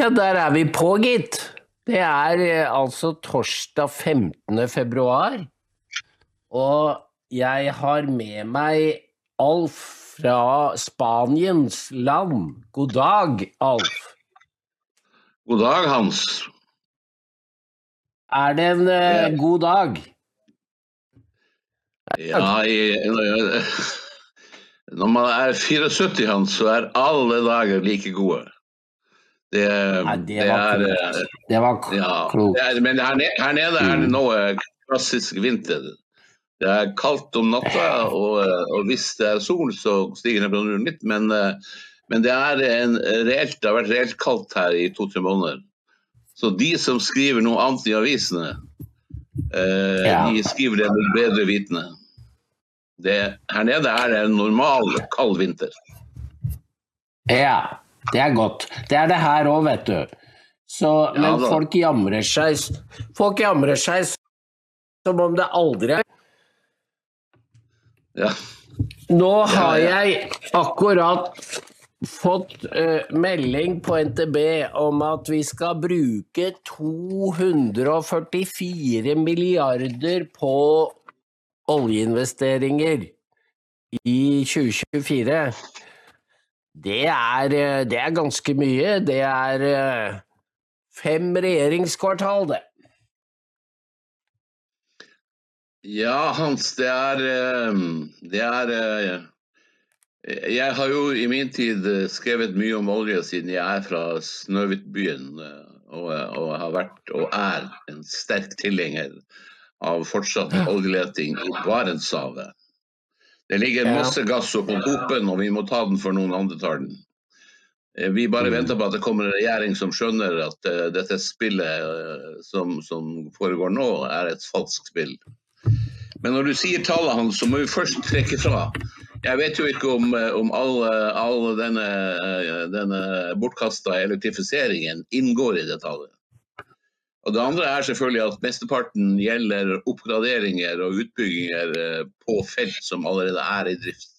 Ja, der er vi på, gitt. Det er eh, altså torsdag 15. februar. Og jeg har med meg Alf fra Spaniens land. God dag, Alf. God dag, Hans. Er det en uh, god dag? Ja, i, når man er 74, Hans, så er alle dager like gode. Det, Nei, det var er, klokt. eh, Det var klokt. Ja, klokt. det er, men her nede, her nede er det nå eh, klassisk vinter. Det er kaldt om natta, og, eh, og hvis det er sol, så stiger temperaturen litt. Men, eh, men det, er en reelt, det har vært reelt kaldt her i to-tre måneder. Så de som skriver noe annet i avisene, eh, Ja. de skriver det med bedre vitende. Her nede er det en normal kald vinter. Ja, det er godt. Det er det her òg, vet du. Så, Ja men da. folk jamrer seg Folk jamrer seg som om det aldri er Ja. Nå har jeg akkurat fått uh, melding på NTB om at vi skal bruke 244 milliarder på oljeinvesteringer i 2024. Det er, eh, det er ganske mye. Det er eh, fem regjeringskvartal, det. Ja, Hans, det er, eh, det er Jeg har jo i min tid skrevet mye om olje siden jeg er fra Snøhvitbyen. Og, og har vært og er en sterk tilhenger av fortsatt oljeleting i Barentshavet. Det ligger masse gass oppå kopen, og vi må ta den for noen andre tar den. Eh, Vi bare Mm. venter på at det kommer en regjering som skjønner at eh, dette spillet eh, som, som foregår nå, er et falskt spill. Men når du sier tallet hans, så må vi først trekke fra. Jeg vet jo ikke om, om all, all denne, denne bortkasta elektrifiseringen inngår i det tallet. Og Det andre er selvfølgelig at mesteparten gjelder oppgraderinger og utbygginger eh, på felt som allerede er i drift.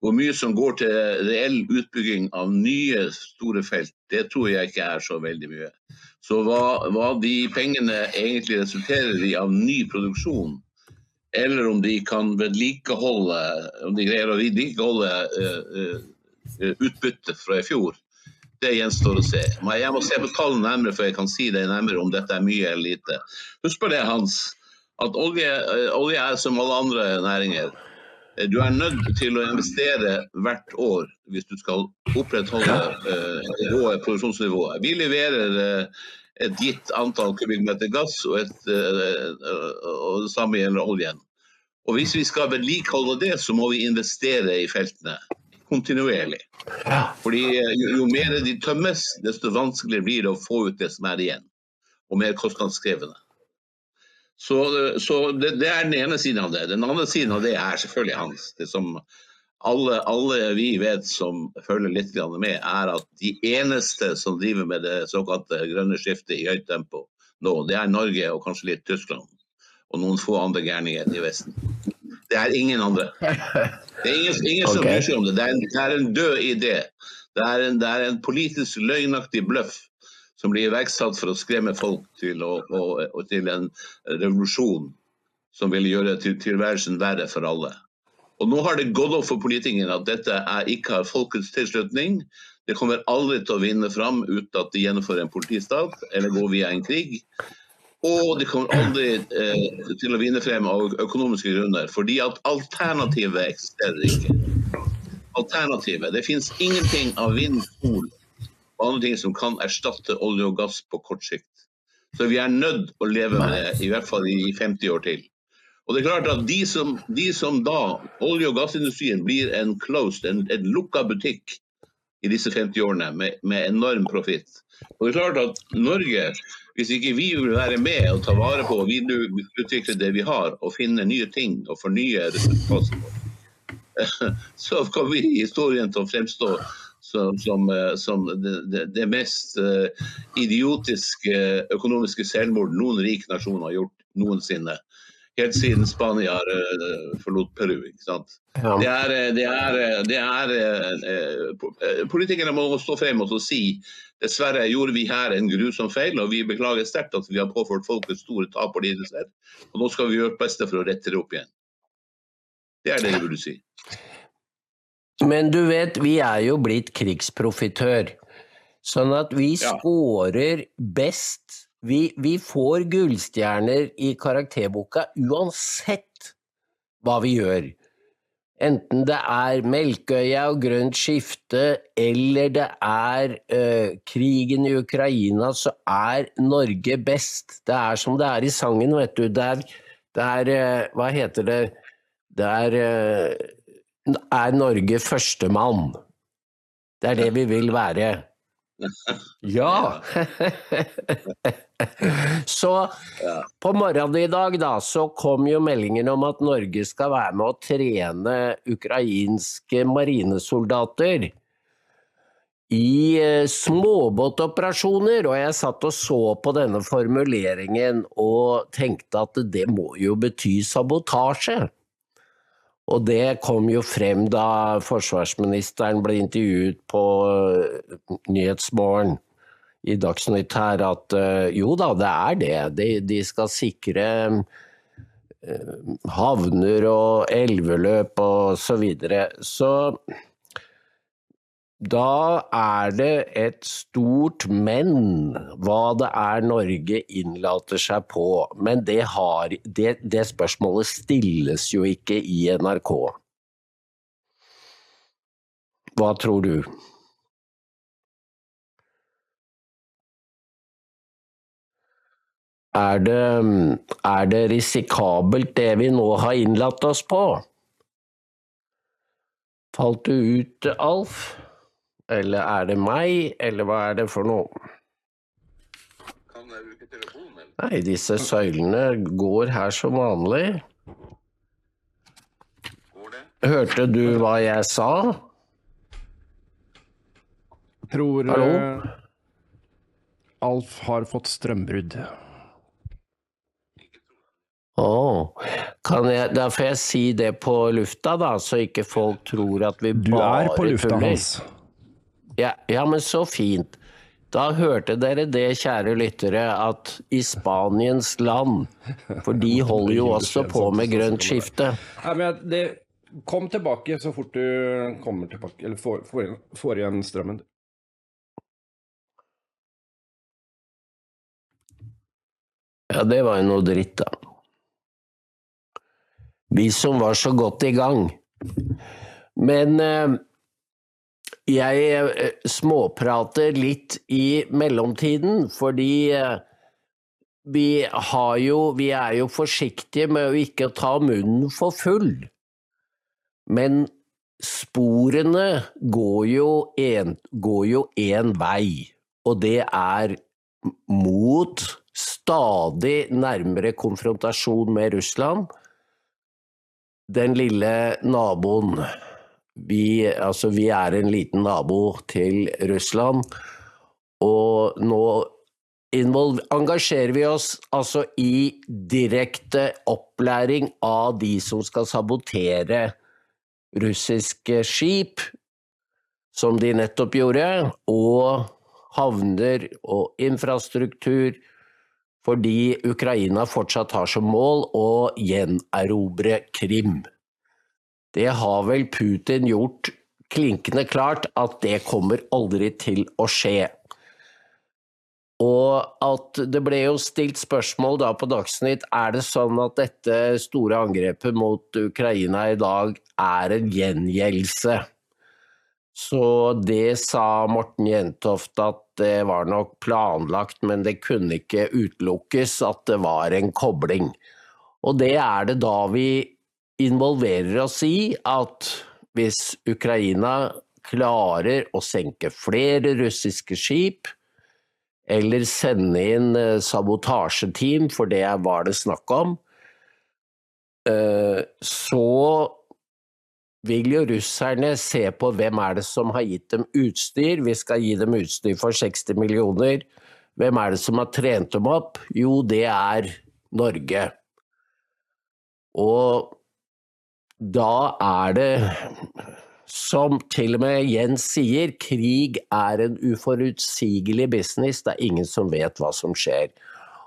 Hvor mye som går til reell utbygging av nye store felt, det tror jeg ikke er så veldig mye. Så hva, hva de pengene egentlig resulterer i av ny produksjon, eller om de kan vedlikeholde om de greier å vedlikeholde uh, utbyttet fra i fjor, det gjenstår å se. Men jeg må se på tallene nærmere før jeg kan si det nærmere om dette er mye eller lite. Husk på det, Hans, at olje, eh, olje er som alle andre næringer. Eh, Du er nødt til å investere hvert år hvis du skal opprettholde uh, nivået, produksjonsnivået. Vi leverer uh, et gitt antall kubikkmeter gass, og, et, uh, og det samme gjelder oljen. Og Hvis vi skal vedlikeholde det, så må vi investere i feltene kontinuerlig. Fordi eh, jo, jo mer de tømmes, desto vanskeligere blir det å få ut det som er igjen. Og mer kostnadskrevende. Så, eh, så det, det er den ene siden av det. Den andre siden av det er selvfølgelig hans. Det som alle, alle vi vet som følger litt med, er at de eneste som driver med det såkalte grønne skiftet i høyt tempo nå, det er Norge og kanskje litt Tyskland. Og noen få andre gærninger i Vesten. Det er ingen andre. Det er ingen, ingen som bryr seg om det. Det er en, det er en død idé. Det er en, det er en politisk løgnaktig bløff som blir iverksatt for å skremme folk til, å, å, å, til en revolusjon som vil gjøre til, tilværelsen verre for alle. Og Nå har det gått opp for politikerne at dette er, ikke har folkets tilslutning. Det kommer aldri til å vinne fram uten at de gjennomfører en politistat eller går via en krig. Og de kommer aldri eh, til å vinne frem av økonomiske grunner, fordi at alternativet eksisterer ikke. Alternativet. Det finnes ingenting av vind, sol og andre ting som kan erstatte olje og gass på kort sikt. Så vi er nødt å leve med det, i hvert fall i 50 år til. Og det er klart at De som, de som da, olje- og gassindustrien, blir en closed, en, en lukka butikk i disse 50 årene med, med enorm profitt. Og det er klart at Norge, hvis ikke vi vil være med og ta vare på og videreutvikle det vi har, og finne nye ting og fornye ressursbasen vår, så kommer vi i historien til å fremstå som, som, eh, som det, det, det mest eh, idiotiske økonomiske selvmord noen rik nasjon har gjort noensinne. Helt siden Spania uh, forlot Peru. ikke sant? Ja. Det er, eh, det er, eh, det er Politikerne må stå frem og si dessverre gjorde vi her en grusom feil, og vi beklager sterkt at vi har påført folket store tap og lidelser. Og nå skal vi gjøre det beste for å rette det opp igjen. Det er det jeg vil si. Men du vet, vi er jo blitt krigsprofitør. Sånn at vi ja. scorer best vi, vi får gullstjerner i karakterboka uansett hva vi gjør. Enten det er Melkøya og grønt skifte, eller det er ø, krigen i Ukraina, så er Norge best. Det er som det er i sangen, vet du. Det er, det er ø, Hva heter det? Det er ø, Er Norge førstemann? Det er det vi vil være. Ja! så på morgenen i dag da, så kom jo meldingen om at Norge skal være med å trene ukrainske marinesoldater i eh, småbåtoperasjoner, og jeg satt og så på denne formuleringen og tenkte at det må jo bety sabotasje. Og det kom jo frem da forsvarsministeren ble intervjuet på eh, Nyhetsmorgen i Dagsnytt her, at eh, jo da, det er det. De, de skal sikre eh, havner og elveløp og så videre. Så da er det et stort men hva det er Norge innlater seg på. Men det, har, det, det spørsmålet stilles jo ikke i NRK. Hva tror du? Er det, er det risikabelt det vi nå har innlatt oss på? Falt du ut, Alf? Eller er det meg, eller hva er det for noe? Kan jeg bruke telefonen? Eller? Nei, disse søylene går her som vanlig. Går det? Hørte du hva jeg sa? Tror Hallo? Uh, Alf har fått strømbrudd. Oh. Jeg, da får jeg si det på lufta, da, så ikke folk tror at vi bare tuller. Du er på lufta hans. Ja, ja, men så fint. Da hørte dere det, kjære lyttere, at i Spaniens land For de holder jo også på med grønt skifte. Ja, men det, kom tilbake så fort du kommer tilbake, eller får, får, får igjen strømmen. Ja, det var jo noe dritt, da. Vi som var så godt i gang. Men eh, jeg eh, småprater litt i mellomtiden, fordi eh, vi jo Vi er jo forsiktige med å ikke ta munnen for full. Men sporene går jo en, går jo en vei, og det er mot stadig nærmere konfrontasjon med Russland, den lille naboen vi, altså, vi er en liten nabo til Russland, og nå engasjerer vi oss altså i direkte opplæring av de som skal sabotere russiske skip, som de nettopp gjorde, og havner og infrastruktur, fordi Ukraina fortsatt har som mål å gjenerobre Krim. Det har vel Putin gjort klinkende klart at det kommer aldri til å skje. Og at det ble jo stilt spørsmål da på Dagsnytt er det sånn at dette store angrepet mot Ukraina i dag er en gjengjeldelse. Så det sa Morten Jentoft at det var nok planlagt, men det kunne ikke utelukkes at det var en kobling. Og det er det da vi involverer oss i at hvis Ukraina klarer å senke flere russiske skip, eller sende inn eh, sabotasjeteam, for det var det snakk om, eh, så vil jo russerne se på hvem er det som har gitt dem utstyr. Vi skal gi dem utstyr for 60 millioner. Hvem er det som har trent dem opp? Jo, det er Norge. Og da er det, som til og med Jens sier, krig er en uforutsigelig business. Det er ingen som vet hva som skjer.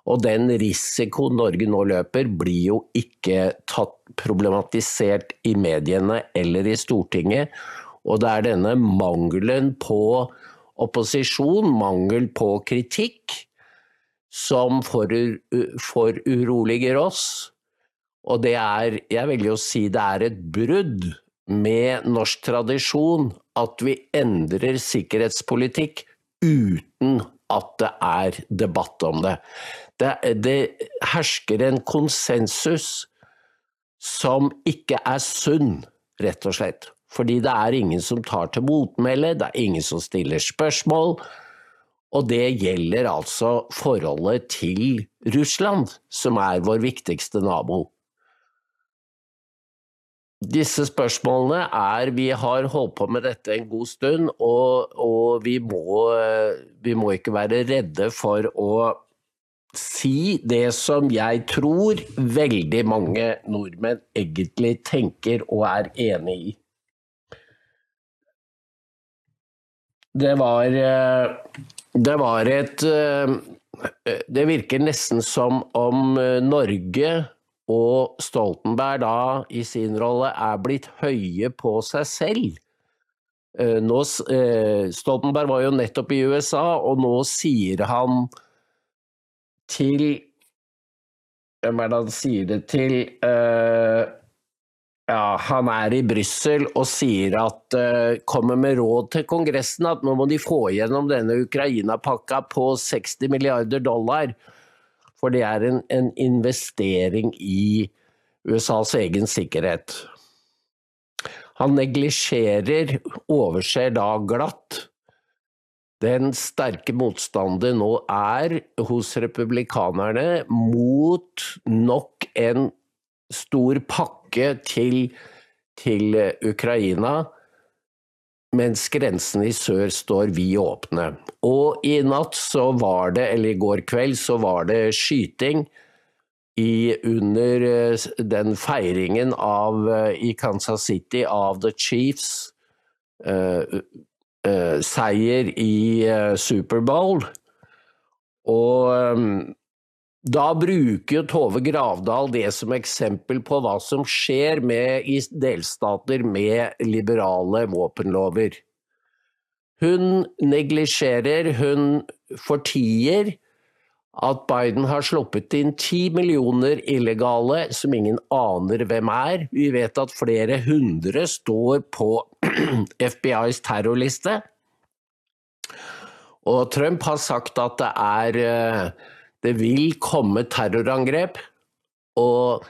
Og den risikoen Norge nå løper, blir jo ikke tatt problematisert i mediene eller i Stortinget. Og det er denne mangelen på opposisjon, mangel på kritikk, som foruroliger oss. Og det er, jeg velger å si det er et brudd med norsk tradisjon at vi endrer sikkerhetspolitikk uten at det er debatt om det. Det, det hersker en konsensus som ikke er sunn, rett og slett. Fordi det er ingen som tar til motmæle, det er ingen som stiller spørsmål. Og det gjelder altså forholdet til Russland, som er vår viktigste nabo. Disse spørsmålene er Vi har holdt på med dette en god stund, og, og vi, må, vi, må, ikke være redde for å si det som jeg tror veldig mange nordmenn egentlig tenker og er enig i. Det var, det var et Det virker nesten som om Norge og Stoltenberg da i sin rolle er blitt høye på seg selv. Eh, nå, eh, Stoltenberg var jo nettopp i USA, og nå sier han til Hvem er det han sier det til? Uh, ja, han er i Brussel og sier at kommer med råd til Kongressen at nå må de få igjennom denne Ukraina-pakka på 60 milliarder dollar. For det er en, en investering i USAs egen sikkerhet. Han neglisjerer, overser da glatt, den sterke motstanden nå er hos republikanerne mot nok en stor pakke til, til Ukraina mens grensene i sør står vi åpne. Og i natt så var det, eller i går kveld, så var det skyting i, under eh, den feiringen av, eh, i Kansas City av The Chiefs uh, uh, seier i uh, Superbowl. Og um, da bruker Tove Gravdal det som eksempel på hva som skjer med, i delstater med liberale våpenlover. Hun neglisjerer, hun fortier at Biden har sluppet inn ti millioner illegale som ingen aner hvem er. Vi vet at flere hundre står på FBIs terrorliste. Og Trump har sagt at det er eh, det vil komme terrorangrep. Og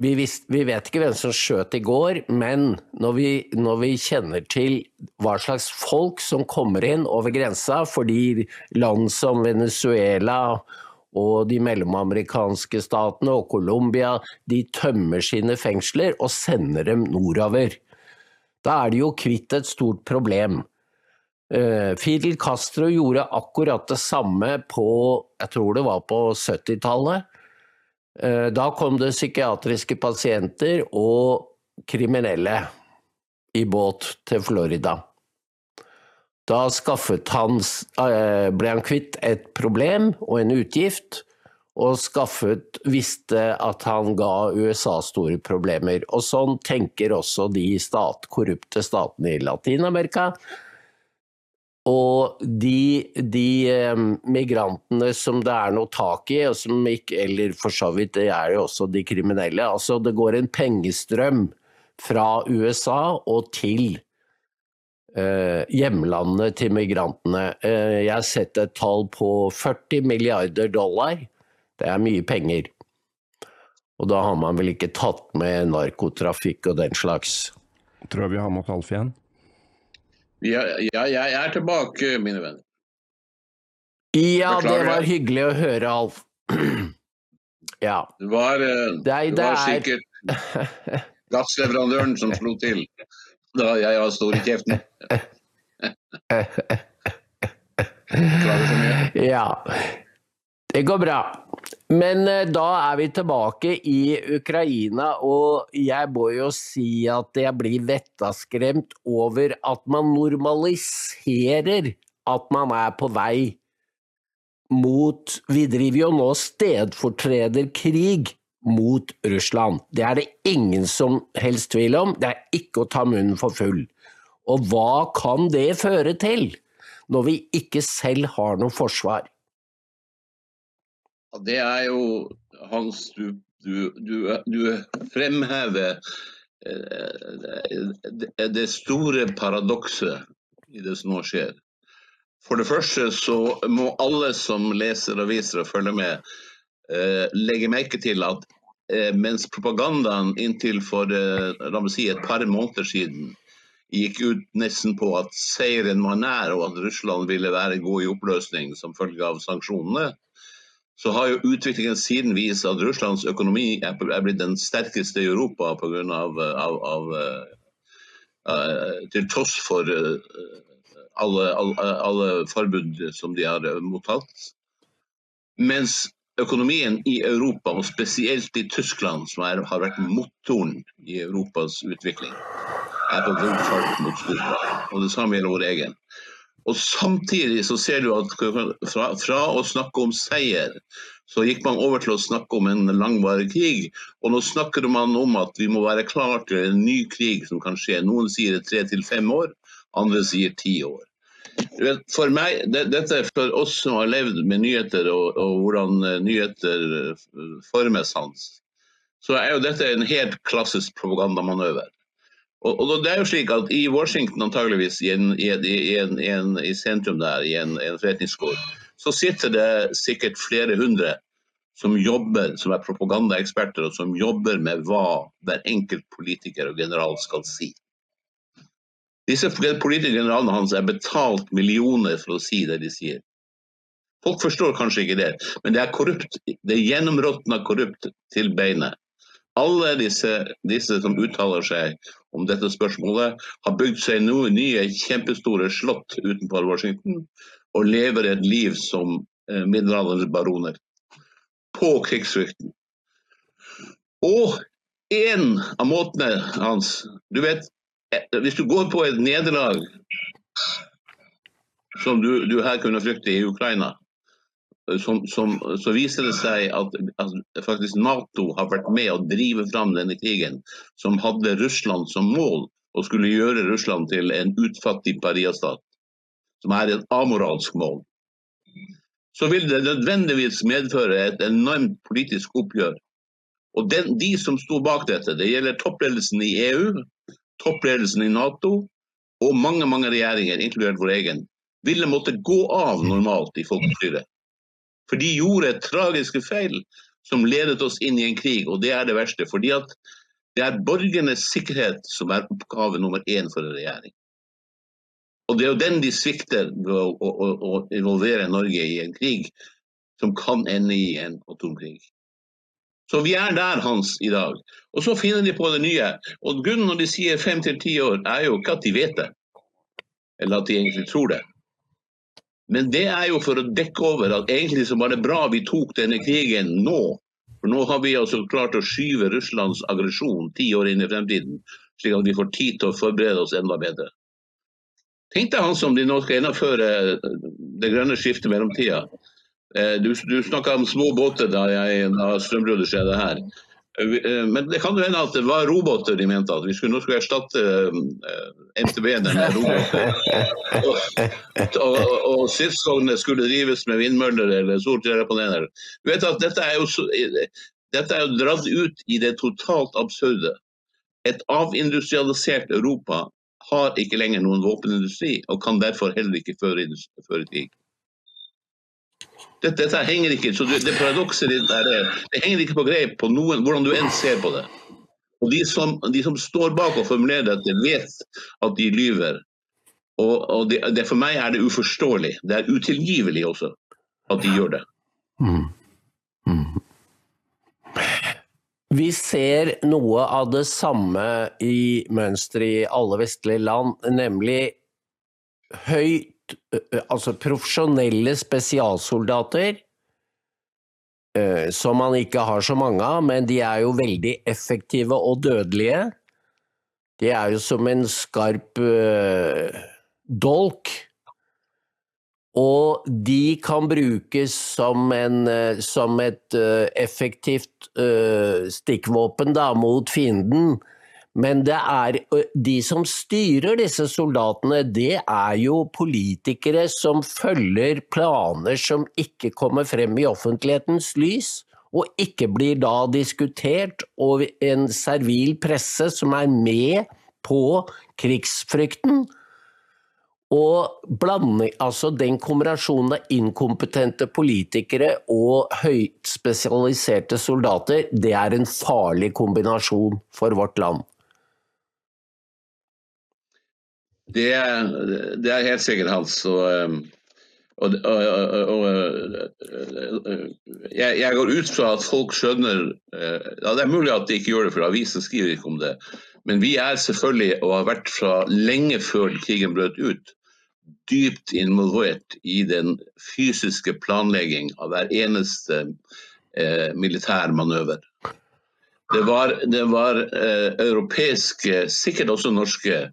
vi, visst, vi, vet ikke hvem som skjøt i går, men når vi, når vi, kjenner til hva slags folk som kommer inn over grensa, fordi land som Venezuela og de mellomamerikanske statene og Colombia de tømmer sine fengsler og sender dem nordover. Da er de jo kvitt et stort problem. Eh, Fidel Castro gjorde akkurat det samme på jeg tror det var på 70-tallet. Eh, da kom det psykiatriske pasienter og kriminelle i båt til Florida. Da han, eh, ble han kvitt et problem og en utgift, og skaffet, visste at han ga USA store problemer. Og sånn tenker også de stat, korrupte statene i Latin-Amerika og de, de eh, migrantene som det er noe tak i, ikke, eller for så vidt det er jo også de kriminelle altså Det går en pengestrøm fra USA og til eh, hjemlandet til migrantene. Eh, jeg har sett et tall på 40 milliarder dollar. Det er mye penger. Og da har man vel ikke tatt med narkotrafikk og den slags. Tror vi har med Alf igjen. Ja, ja, jeg er tilbake, mine venner. Ja, det var hyggelig å høre, Alf. ja. Det var, eh, det, er, det var sikkert gassleverandøren som slo til da jeg var stor i kjeften. ja. Det går bra. Men eh, da er vi tilbake i Ukraina, og jeg må jo si at jeg blir vettaskremt over at man normaliserer at man er på vei mot Vi driver jo nå stedfortrederkrig mot Russland. Det er det ingen som helst tvil om. Det er ikke å ta munnen for full. Og hva kan det føre til, når vi ikke selv har noe forsvar? Det er jo Hans, du, du, du, du fremhever eh, det store paradokset i det som nå skjer. For det første så må alle som leser aviser og følger med, eh, legge merke til at eh, mens propagandaen inntil for si, et par måneder siden gikk ut nesten på at seieren var nær og at Russland ville være god i oppløsning som følge av sanksjonene, så har jo utviklingen siden vist at Russlands økonomi er blitt den sterkeste i Europa på grunn av, av, av uh, Til tross for uh, alle, alle, alle, forbud som de har mottatt. Mens økonomien i Europa, og spesielt i Tyskland, som er, har vært motoren i Europas utvikling, er på full fart mot styrka. Og det samme gjelder vår egen. Og Samtidig så ser du at fra, fra, å snakke om seier, så gikk man over til å snakke om en langvarig krig. Og nå snakker man om at vi må være klar til en ny krig som kan skje. Noen sier tre til fem år, andre sier ti år. For meg, det, Dette er for oss som har levd med nyheter og, og hvordan eh, nyheter eh, formes hans, så er jo dette en helt klassisk propagandamanøver. Og, og, det er jo slik at I Washington, antageligvis i, en, i, en, i sentrum der, i en, en forretningsgård, så sitter det sikkert flere hundre som jobber, som er propagandaeksperter, og som jobber med hva hver enkelt politiker og general skal si. Disse politiske generalene hans er betalt millioner for å si det de sier. Folk forstår kanskje ikke det, men det er korrupt. Det er gjennområtna korrupt til beinet. Alle disse, disse, som uttaler seg om dette spørsmålet, har bygd seg noen nye kjempestore slott utenfor Washington og lever et liv som eh, middelalderens baroner. På krigsfrykten. Og en av måtene hans Du vet, eh, hvis du går på et nederlag som du, du her kunne frykte i Ukraina, som, som, så viser det seg at, at, faktisk Nato har vært med å drive fram denne krigen, som hadde Russland som mål og skulle gjøre Russland til en utfattig pariastat, som er et amoralsk mål. Så vil det nødvendigvis medføre et enormt politisk oppgjør. Og den, De som sto bak dette, det gjelder toppledelsen i EU, toppledelsen i Nato og mange mange regjeringer, inkludert vår egen, ville måtte gå av normalt i folkestyret. For de gjorde tragiske feil som ledet oss inn i en krig, og det er det verste. fordi at det er borgernes sikkerhet som er oppgave nummer én for en regjering. Og det er jo den de svikter ved å, å, å involvere Norge i en krig som kan ende i en atomkrig. Så vi er der, Hans, i dag. Og så finner de på det nye. Og grunnen når de sier fem til ti år, er jo ikke at de vet det, eller at de egentlig tror det. Men det er jo for å dekke over at egentlig så var det bra vi tok denne krigen nå. For nå har vi altså klart å skyve Russlands aggresjon ti år inn i fremtiden, slik at vi får tid til å forberede oss enda bedre. Tenk deg han som de nå skal gjennomføre det grønne skiftet mellomtida. Eh, du, du snakka om små båter da, jeg, da strømbruddet skjedde her. Eh, men det kan jo hende at det var roboter de mente at vi skulle, nå skulle erstatte eh, MTB-ene med roboter. Og, og, og stridsvognene skulle drives med vindmøller eller solcellepaneler. Vet at dette er, jo, dette er jo dratt ut i det totalt absurde. Et avindustrialisert Europa har ikke lenger noen våpenindustri, og kan derfor heller ikke føre, føre krig. Dette, dette, henger ikke, så det paradokset ditt er det, det henger ikke på greip på noen, hvordan du enn ser på det. Og de som, de som står bak og formulerer dette, vet at de lyver. Og, og det, det, for meg er det uforståelig. Det er utilgivelig også at de gjør det. Mm. Mm. Vi ser noe av det samme i mønsteret i alle vestlige land, nemlig høyt altså profesjonelle spesialsoldater som man ikke har så mange av, men de er jo veldig effektive og dødelige. De er jo som en skarp dolk. Og de kan brukes som, en, som et effektivt stikkvåpen da, mot fienden. Men det er de som styrer disse soldatene, det er jo politikere som følger planer som ikke kommer frem i offentlighetens lys, og ikke blir da diskutert, og en servil presse som er med på krigsfrykten. Og blanding, altså den kombinasjonen av inkompetente politikere og høyt spesialiserte soldater, det er en farlig kombinasjon for vårt land. Det, det er helt sikkert, Hans. Og, og, og, og, og jeg, jeg går ut fra at folk skjønner eh, ja, Det er mulig at de ikke gjør det, for avisen skriver ikke om det. Men vi er selvfølgelig, og har vært fra lenge før krigen brøt ut, dypt involvert i den fysiske planlegging av hver eneste eh, militær manøver. Det var, det var eh, europeiske, sikkert også norske,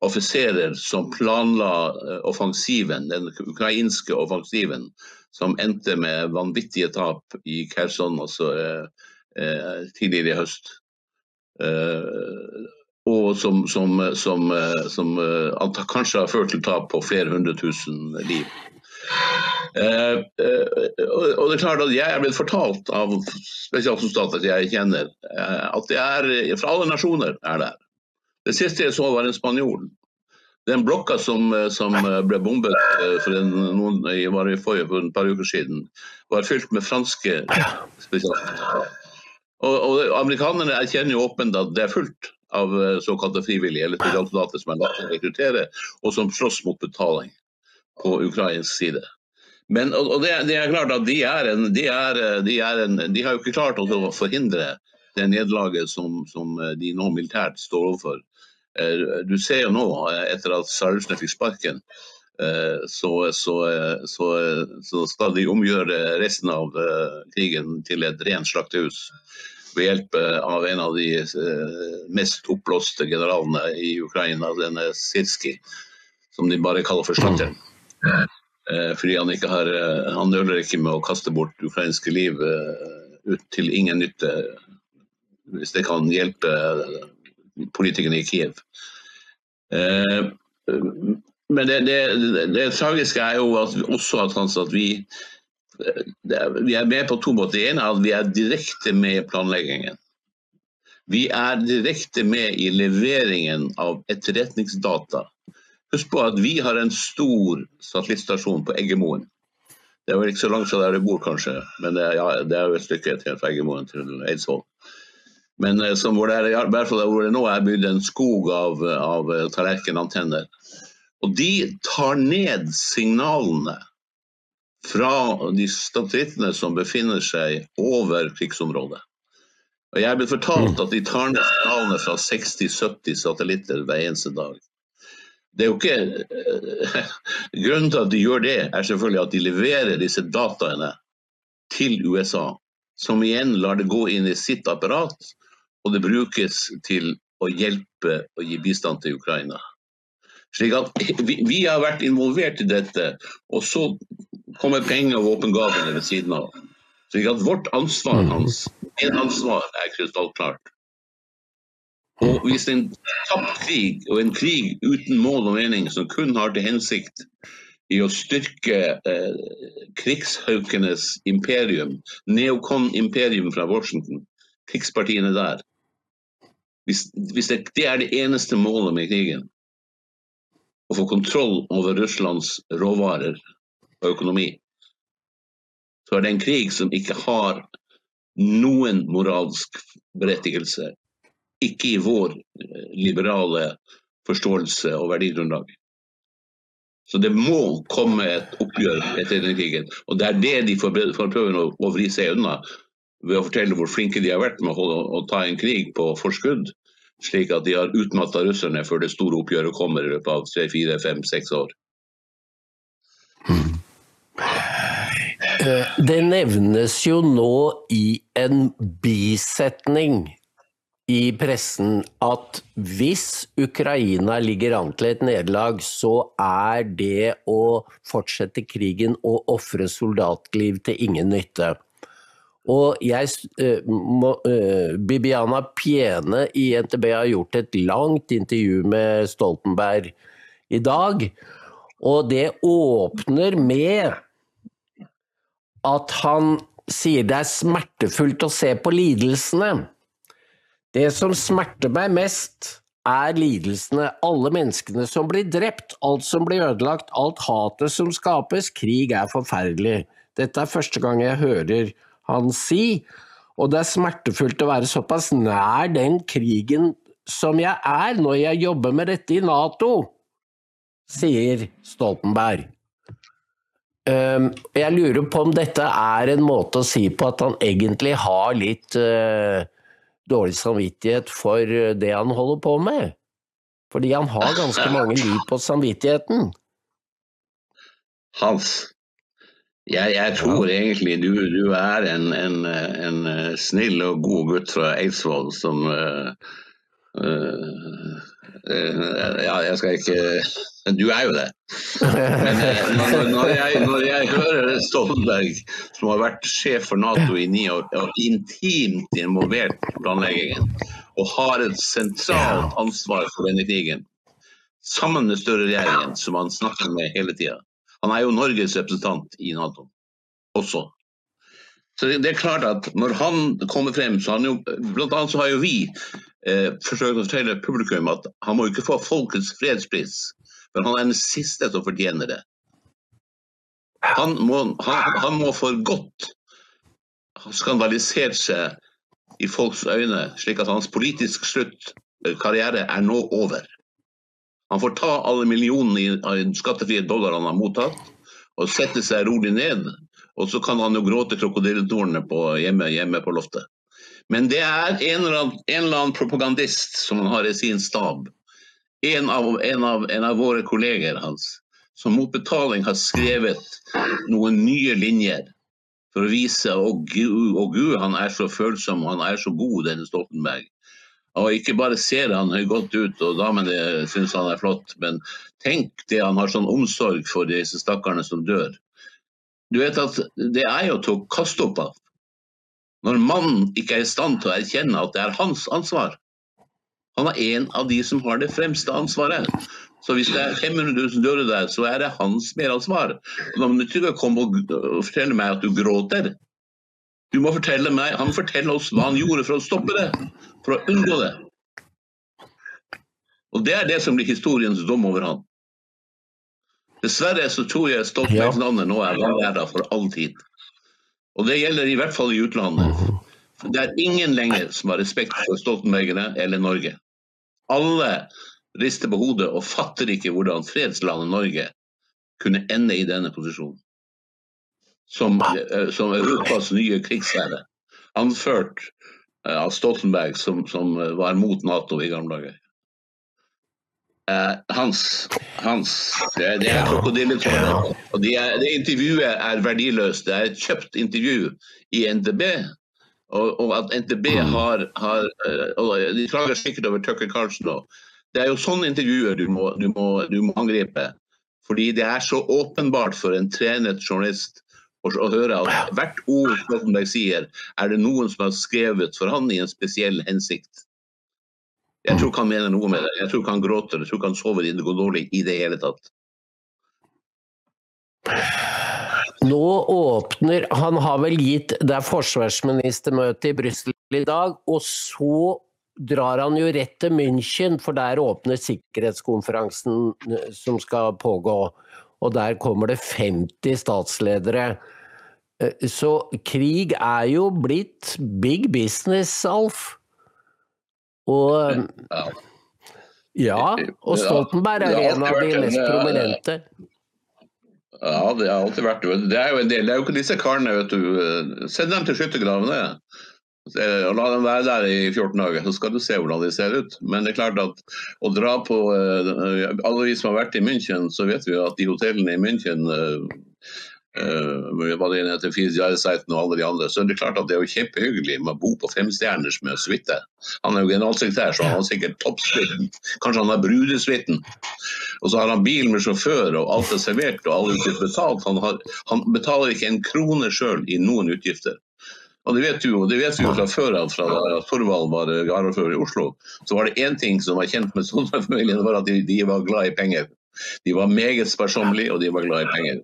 offiserer som planla eh, offensiven, den ukrainske offensiven, som endte med vanvittige tap i Kherson altså, eh, eh, tidligere i høst. Eh, og som, som, som, eh, som kanskje har ført til tap på flere hundre tusen liv. Eh, og det er klart at Jeg er blitt fortalt av spesialsoldater jeg kjenner, at det er fra alle nasjoner er der. Det siste jeg så var en spanjol. Den blokka som, eh, som ble bombet eh, for en, noen, i- var i forrige, for et par uker siden, var fylt med franske spesialsoldater. Og, og Amerikanerne erkjenner jo åpent at det er fullt av eh, såkalte frivillige eller spesialsoldater som er lagt å rekruttere, og som slåss mot betaling på ukrainsk side. Men og, og det, det er klart at de, er en, de, er, eh, de, er en, de har jo ikke klart å forhindre det nederlaget som, som eh, de nå militært står overfor. Eh, Du ser jo nå, eh, etter at Sarusjne fikk sparken, eh, så, så, så, så skal de omgjøre resten av krigen til et rent slaktehus. Ved hjelp av en av de mest oppblåste generalene i Ukraina, denne Sirski, som de bare kaller for slakteren. Fordi han ikke har Han nøler ikke med å kaste bort ukrainske liv ut til ingen nytte, hvis det kan hjelpe politikerne i Kiev. Eh, Men det, det, det, tragiske er jo at, også at, at vi, vi er med på to måter. Det ene er at vi er direkte med i planleggingen. Vi er direkte med i leveringen av etterretningsdata. Husk på at vi har en stor satellittstasjon på Eggemoen. Det er vel ikke så langt fra der du bor, kanskje, men det er, ja, det er jo et stykke til fra Eggemoen til Eidsvoll. Men eh, som hvor det, er, i hvert fall hvor det nå er bygd en skog av, av eh, tallerkenantenner. Og de tar ned signalene fra de satellittene som befinner seg over krigsområdet. Og Jeg er blitt fortalt at de tar ned signalene fra 60-70 satellitter hver eneste dag. Det er jo ikke eh, Grunnen til at de gjør det, er selvfølgelig at de leverer disse dataene til USA, som igjen lar det gå inn i sitt apparat, og det brukes til å hjelpe og gi bistand til Ukraina. Slik at vi, vi har vært involvert i dette, og så kommer penger og våpengavene ved siden av. Slik at vårt ansvar, Hans, en ansvar er krystallklart. Og hvis en tapt krig, og en krig uten mål og mening, som kun har til hensikt i å styrke eh, krigshaukenes imperium, neokon-imperium fra Washington, krigspartiene der Hvis, hvis det, det er det eneste målet med krigen, å få kontroll over Russlands råvarer og økonomi, så er det en krig som ikke har noen moralsk berettigelse. Ikke i vår eh, liberale forståelse og verdigrunnlag. Så det må komme et oppgjør etter denne krigen. Og det er det de får prøve å vri seg unna ved å fortelle hvor flinke de har vært med å, holde, å ta en krig på forskudd. Slik at de har utmatta russerne før det store oppgjøret kommer i løpet av tre, fire, fem, seks år. Eh, det nevnes jo nå i en bisetning i pressen at hvis Ukraina ligger an til et nederlag, så er det å fortsette krigen og ofre soldatliv til ingen nytte. Og jeg, uh, må, uh, Bibiana Piene i NTB har gjort et langt intervju med Stoltenberg i dag, og det åpner med at han sier det er smertefullt å se på lidelsene. Det som smerter meg mest, er lidelsene, alle menneskene som blir drept, alt som blir ødelagt, alt hatet som skapes. Krig er forferdelig. Dette er første gang jeg hører han si, og det er smertefullt å være såpass nær den krigen som jeg er når jeg jobber med dette i Nato, sier Stoltenberg. Um, jeg lurer på om dette er en måte å si på at han egentlig har litt uh, dårlig samvittighet for det han holder på med. Fordi han har ganske mange liv på samvittigheten. Hans, jeg, jeg tror ja. egentlig du, du er en, en, en, snill og god gutt fra Eidsvoll som uh, uh, Ja, jeg skal ikke Du er jo det. Men når, når, jeg, når, jeg, hører Stoltenberg, som har vært sjef for Nato i ni år, og intimt involvert i planleggingen, og har et sentralt ansvar for denne krigen, sammen med Støre-regjeringen, som han snakker med hele tida han er jo Norges representant i Nato også. Så det er klart at Når han kommer frem, så han jo, blant annet så har jo vi eh, forsøkt å fortelle publikum at han må ikke få Folkets fredspris, men han er den siste som fortjener det. Han må, han, han må for godt ha skandalisert seg i folks øyne, slik at hans politiske sluttkarriere er nå over. Han får ta alle millionene i skattefrie dollar han har mottatt, og sette seg rolig ned. Og så kan han jo gråte krokodilletårene hjemme, hjemme på loftet. Men det er en eller, annen, en eller, annen, propagandist som han har i sin stab, en av, en av, en av våre kolleger hans, som mot betaling har skrevet noen nye linjer for å vise gud, og gud, han er så følsom han er så god, denne Stoltenberg. Og ikke bare ser han godt ut, og damene syns han er flott, men tenk det han har sånn omsorg for disse stakkarene som dør. Du vet at det er jo til å kaste opp av. Når mannen ikke er i stand til å erkjenne at det er hans ansvar. Han er en av de som har det fremste ansvaret. Så hvis det er 500 000 døde der, så er det hans meransvar. Da må du ikke komme og fortelle meg at du gråter. Du må fortelle meg, Han forteller oss hva han gjorde for å stoppe det, for å unngå det. Og Det er det som blir historiens dom over han. Dessverre så tror jeg Stoltenberg-navnet nå er vanæra for all tid. Og det gjelder i hvert fall i utlandet. For det er ingen lenger som har respekt for Stoltenbergene eller Norge. Alle rister på hodet og fatter ikke hvordan fredslandet Norge kunne ende i denne posisjonen som, eh, som Europas nye krigsherre. Anført eh, av Stoltenberg, som, som, eh, var mot Nato i gamle dager. Hans, hans Det, det er krokodilletårer. Og det, det, intervjuet er verdiløst. Det er et kjøpt intervju i NTB. Og, og at NTB mm. har, har og De klager sikkert over Tucker Carlsen nå. Det er jo sånne intervjuer du må, du, må, du må angripe. Fordi det er så åpenbart for en trenet journalist å jeg at hvert ord Stoltenberg sier, er det noen som har skrevet for han i en spesiell hensikt. Jeg tror ikke han mener noe med det. Jeg tror ikke han gråter, jeg tror ikke han sover i det går dårlig i det hele tatt. Nå åpner Han har vel gitt Det er forsvarsministermøte i Brussel i dag, og så drar han jo rett til München, for der åpner sikkerhetskonferansen som skal pågå og der kommer det 50 statsledere. Eh, så krig er jo blitt big business, Alf. Og Ja, og Stoltenberg er en av de mest prominente. Ja, det har alltid vært det. er jo en del, det er jo ikke disse karene, vet du. Send dem til skyttergravene. Og La dem være der i 14 dager, så skal du se hvordan de ser ut. Men det er klart at å dra på eh, Alle vi som har vært i München, så vet vi at de hotellene i München uh, både hva det heter, Fidelseiten og alle de andre, så er det klart at det er jo kjempehyggelig med å bo på femstjerners med suite. Han er jo generalsekretær, så han har sikkert toppsuiten. Kanskje han har brudesuiten. Og så har han bil med sjåfør, og alt er servert og alle utgifter betalt. Han, har, han betaler ikke en krone sjøl i noen utgifter. Og det vet, jo, det vet vi jo fra før av, fra da Torvald var varaordfører i Oslo. Så var det én ting som var kjent med Sondre-familien, var at de, de var glad i penger. De var meget sparsommelige, og de var glad i penger.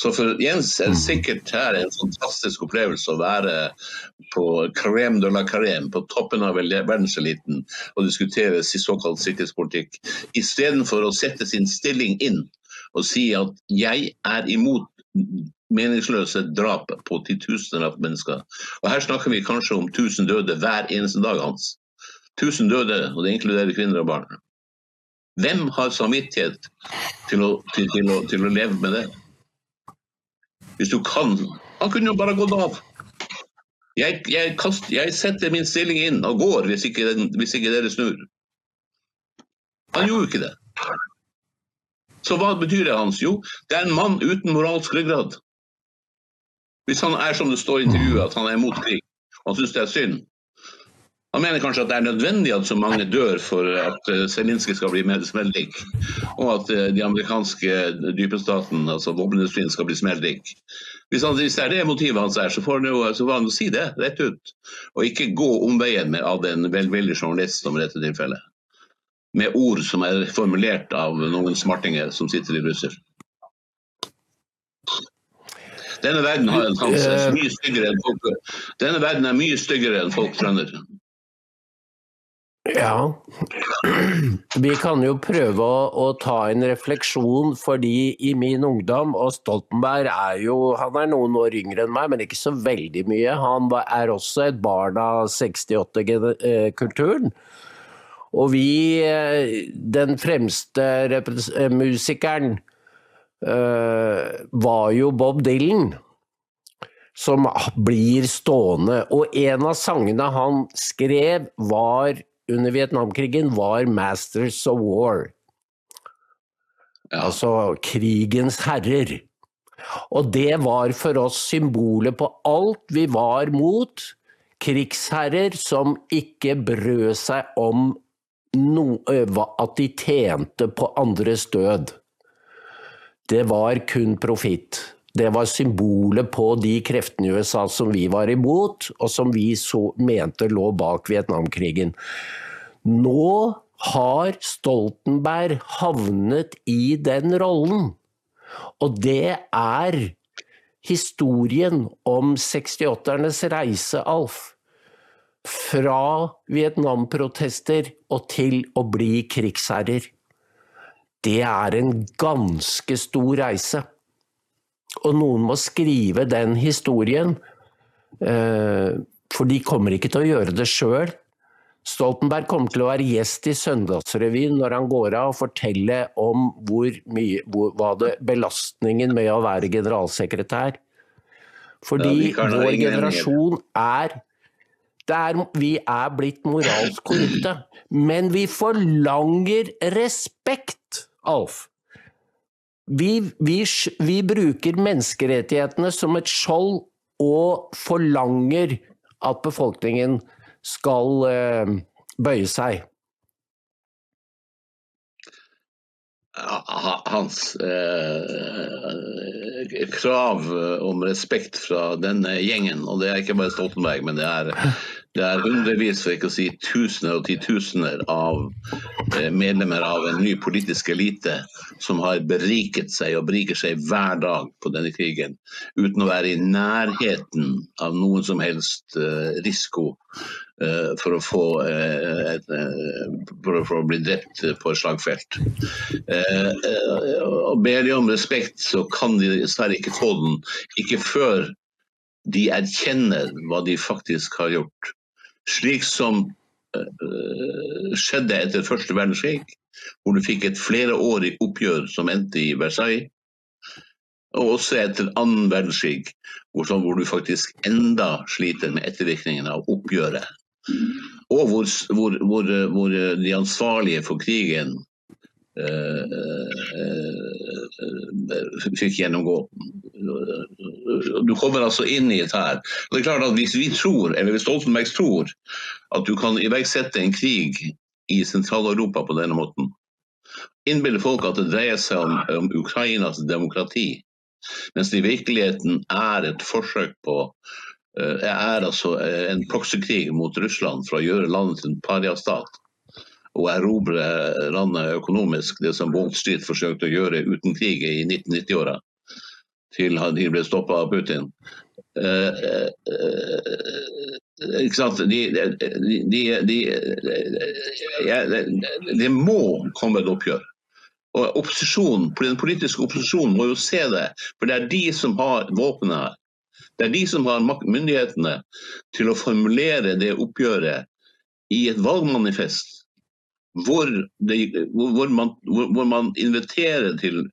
Så for Jens er det sikkert her en fantastisk opplevelse å være på crème de la crème, på toppen av verdenseliten, og diskutere såkalt sikkerhetspolitikk, istedenfor å sette sin stilling inn og si at jeg er imot meningsløse drap på titusener av mennesker. Og Her snakker vi kanskje om 1000 døde hver eneste dag hans. 1000 døde, og det inkluderer kvinner og barn. Hvem har samvittighet til å, til, til, å, til å, leve med det? Hvis du kan Han kunne jo bare gått av. Jeg, jeg, kast, jeg setter min stilling inn og går hvis ikke, hvis ikke dere snur. Han gjorde ikke det. Så hva betyr det, Hans? Jo, det er en mann uten moralsk ryggrad. Hvis han er som det står i intervjuet, at han er mot krig, og han syns det er synd, han mener kanskje at det er nødvendig at så mange dør for at eh, Zelinskyj skal bli smeltlik, og at eh, de amerikanske dypestaten, altså våpenindustrien, skal bli smeldig. Hvis, han, hvis det er det motivet hans er, så får han jo, får han si det rett ut. Og ikke gå omveien med av en velvillig journalist, som i dette tilfellet. Med ord som er formulert av noen smartinger som sitter i Brussel. Denne verden, har, hans, er eh, mye styggere enn folk, denne verden er mye styggere enn folk skjønner. Ja, vi kan jo prøve å, å, ta en refleksjon, fordi i min ungdom, og Stoltenberg er jo han er noen år yngre enn meg, men ikke så veldig mye. Han er også et barn av 68-kulturen. Og vi, eh, den fremste eh, musikeren, var jo Bob Dylan som blir stående. Og en av sangene han skrev, var under Vietnamkrigen var 'Masters of War'. Ja. Altså krigens herrer. Og det var for oss symbolet på alt vi var mot. Krigsherrer som ikke brød seg om no, at de tjente på andres død. Det var kun profitt. Det var symbolet på de kreftene i USA som vi var imot, og som vi så, mente lå bak Vietnamkrigen. Nå har Stoltenberg havnet i den rollen. Og det er historien om 68-ernes reise, Alf. Fra Vietnam-protester og til å bli krigsherrer. Det er en ganske stor reise. Og noen må skrive den historien. Eh, for de kommer ikke til å gjøre det sjøl. Stoltenberg kommer til å være gjest i Søndagsrevyen når han går av og fortelle om hvor mye, hvor, hva det belastningen med å være generalsekretær. Fordi ja, vår generasjon er, er Vi er blitt moralsk korrupte. Men vi forlanger respekt, Alf. Vi, vi, vi bruker menneskerettighetene som et skjold og forlanger at befolkningen skal eh, bøye seg. Hans eh, krav om respekt fra denne gjengen, og det er ikke bare Stoltenberg, men det er det er hundrevis, for ikke å si tusener og titusener av eh, medlemmer av en ny politisk elite som har beriket seg og beriker seg hver dag på denne krigen, uten å være i nærheten av noen som helst eh, risiko eh, for å, få, for å bli drept på et slagfelt. Og Ber de om respekt, så kan de dessverre ikke få den. Ikke før de erkjenner hva de faktisk har gjort slik som uh, skjedde etter første verdenskrig, hvor du fikk et flerårig oppgjør som endte i Versailles. Og også etter annen verdenskrig, hvor, sånn, hvor, du faktisk enda sliter med ettervirkningene av oppgjøret. Og hvor, hvor, hvor, de ansvarlige for krigen fikk gjennomgå du kommer altså inn i et her. Og det er klart at Hvis vi tror, eller hvis Stoltenberg tror at du kan iverksette en krig i Sentral-Europa på denne måten, innbiller folk at det dreier seg om, om Ukrainas demokrati, mens det i virkeligheten er et forsøk på eh, er altså en proksekrig mot Russland for å gjøre landet til en pariastat og erobre landet økonomisk, det som Wall Street forsøkte å gjøre uten krig i 1990-åra, til de ble stoppa av Putin. Uh, uh, uh, ikke sant? De, de, de, det må komme et oppgjør. Og opposisjonen, Den politiske opposisjonen må jo se det, for det er de som har våpenet her. Det er de som har myndighetene til å formulere det oppgjøret i et valgmanifest hvor, det, hvor, man, hvor man, inviterer til,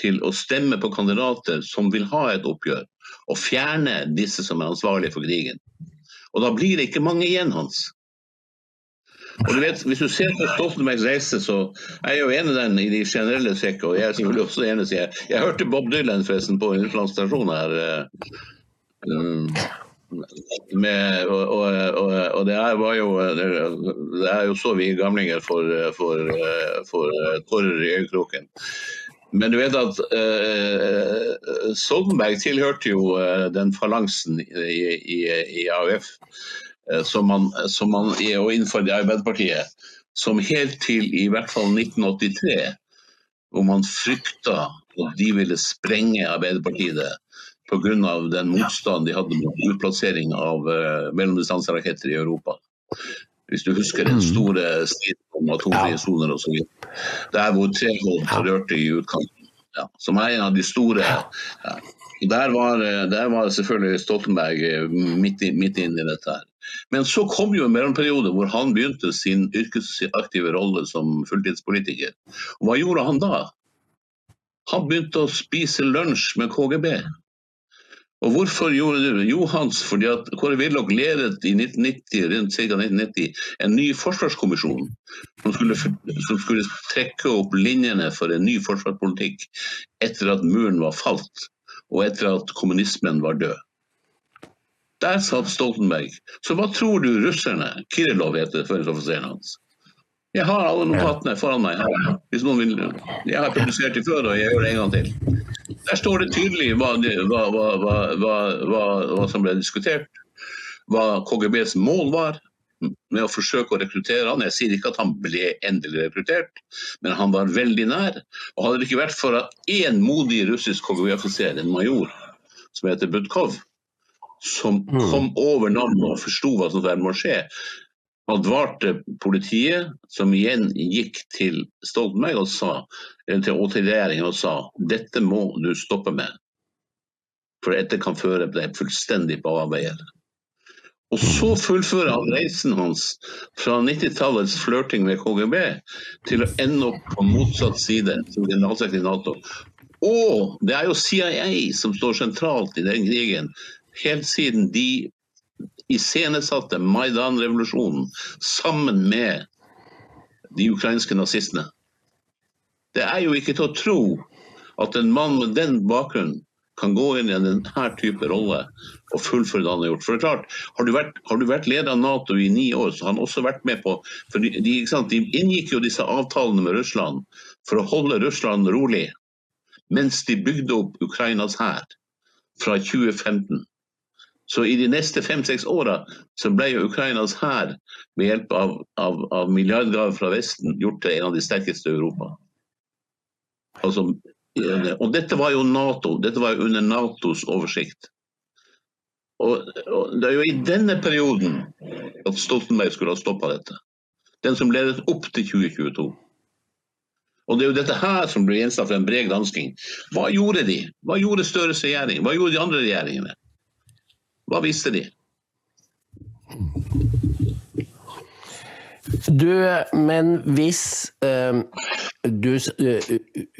til, å stemme på kandidater som vil ha et oppgjør, og fjerne disse som er ansvarlige for krigen. Og da blir det ikke mange igjen, Hans. Og du vet, Hvis du ser på Stoltenbergs reise, så er jeg jo enig den i de generelle trekk. Og jeg er selvfølgelig også enig sier jeg, jeg hørte Bob Dylan forresten på en utenlandsstasjon her. Um, med, og, og, og, det er, var jo det er jo så vi gamlinger for, for, for tårer i øyekroken. Men du vet at eh, Soldenberg tilhørte jo uh, den falansen i, i, i AUF som man, som man og innenfor Arbeiderpartiet som helt til i hvert fall 1983, hvor man frykta at de ville sprenge Arbeiderpartiet pga. den motstanden de hadde mot utplassering av uh, mellomdistanseraketter i Europa. Hvis du husker den mm. store striden om atomfrie soner osv. Der hvor Treholt rørte i utkanten. Ja, som er en av de store. Ja. Der, var, der var selvfølgelig Stoltenberg eh, midt, i, midt inn i dette. her. Men så kom jo en mellomperiode hvor han begynte sin yrkesaktive rolle som fulltidspolitiker. Og hva gjorde han da? Han begynte å spise lunsj med KGB. Og hvorfor gjorde du det? Jo, Hans, fordi at Kåre Willoch ledet i 1990, rundt ca. 1990 en ny forsvarskommisjon som skulle, som skulle, trekke opp linjene for en ny forsvarspolitikk etter at muren var falt, og etter at kommunismen var død. Der satt Stoltenberg. Så hva tror du russerne, Kirillov heter førsteoffiseren hans, jeg har alle notatene foran meg her. Hvis noen vil. Jeg har publisert dem før, og jeg gjør det en gang til. Der står det tydelig hva, hva, hva, hva som ble diskutert. Hva KGBs mål var med å forsøke å rekruttere han. Jeg sier ikke at han ble endelig rekruttert, men han var veldig nær. Og Hadde det ikke vært for at én modig russisk KGB-offiser, en major, som heter Budkov, som mm. kom over navnet og forsto hva som må skje, advarte politiet, som igjen gikk til Stoltenberg og, sa, til, og til regjeringen og sa dette må du stoppe med. For dette kan føre deg fullstendig på avveier. Og så fullfører han reisen hans fra 90-tallets flørting med KGB til å ende opp på motsatt side, som generalsekretær i Nato. Og det er jo CIA som står sentralt i den krigen, helt siden de iscenesatte Maidan-revolusjonen sammen med de ukrainske nazistene. Det er jo ikke til å tro at en mann med den bakgrunnen kan gå inn i denne type rolle og fullføre det han har gjort. For det er klart, Har du vært, har du vært leder av Nato i ni år, så har han også vært med på for de, de, de inngikk jo disse avtalene med Russland for å holde Russland rolig, mens de bygde opp Ukrainas hær fra 2015. Så i de neste fem-seks åra så ble jo Ukrainas hær med hjelp av, av, av milliardgaver fra Vesten gjort til en av de sterkeste i Europa. Altså, og dette var jo NATO, dette var jo under Natos oversikt. Og, og Det er jo i denne perioden at Stoltenberg skulle ha stoppa dette. Den som ledet opp til 2022. Og Det er jo dette her som blir gjenstand for en bred gransking. Hva gjorde de? Hva gjorde Støres regjering? Hva gjorde de andre regjeringene? Hva visste de? Du, men hvis øh, du, øh,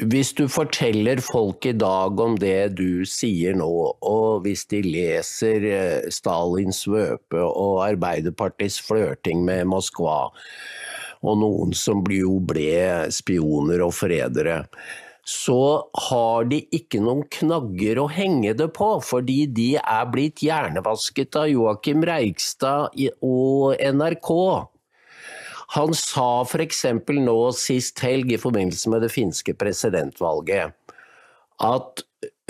Hvis du forteller folk i dag om det du sier nå, og hvis de leser øh, Stalins svøpe og Arbeiderpartiets flørting med Moskva, og noen som jo ble spioner og forrædere, så har de ikke noen knagger å henge det på, fordi de er blitt hjernevasket av Joakim Reigstad og NRK. Han sa f.eks. nå sist helg i forbindelse med det finske presidentvalget at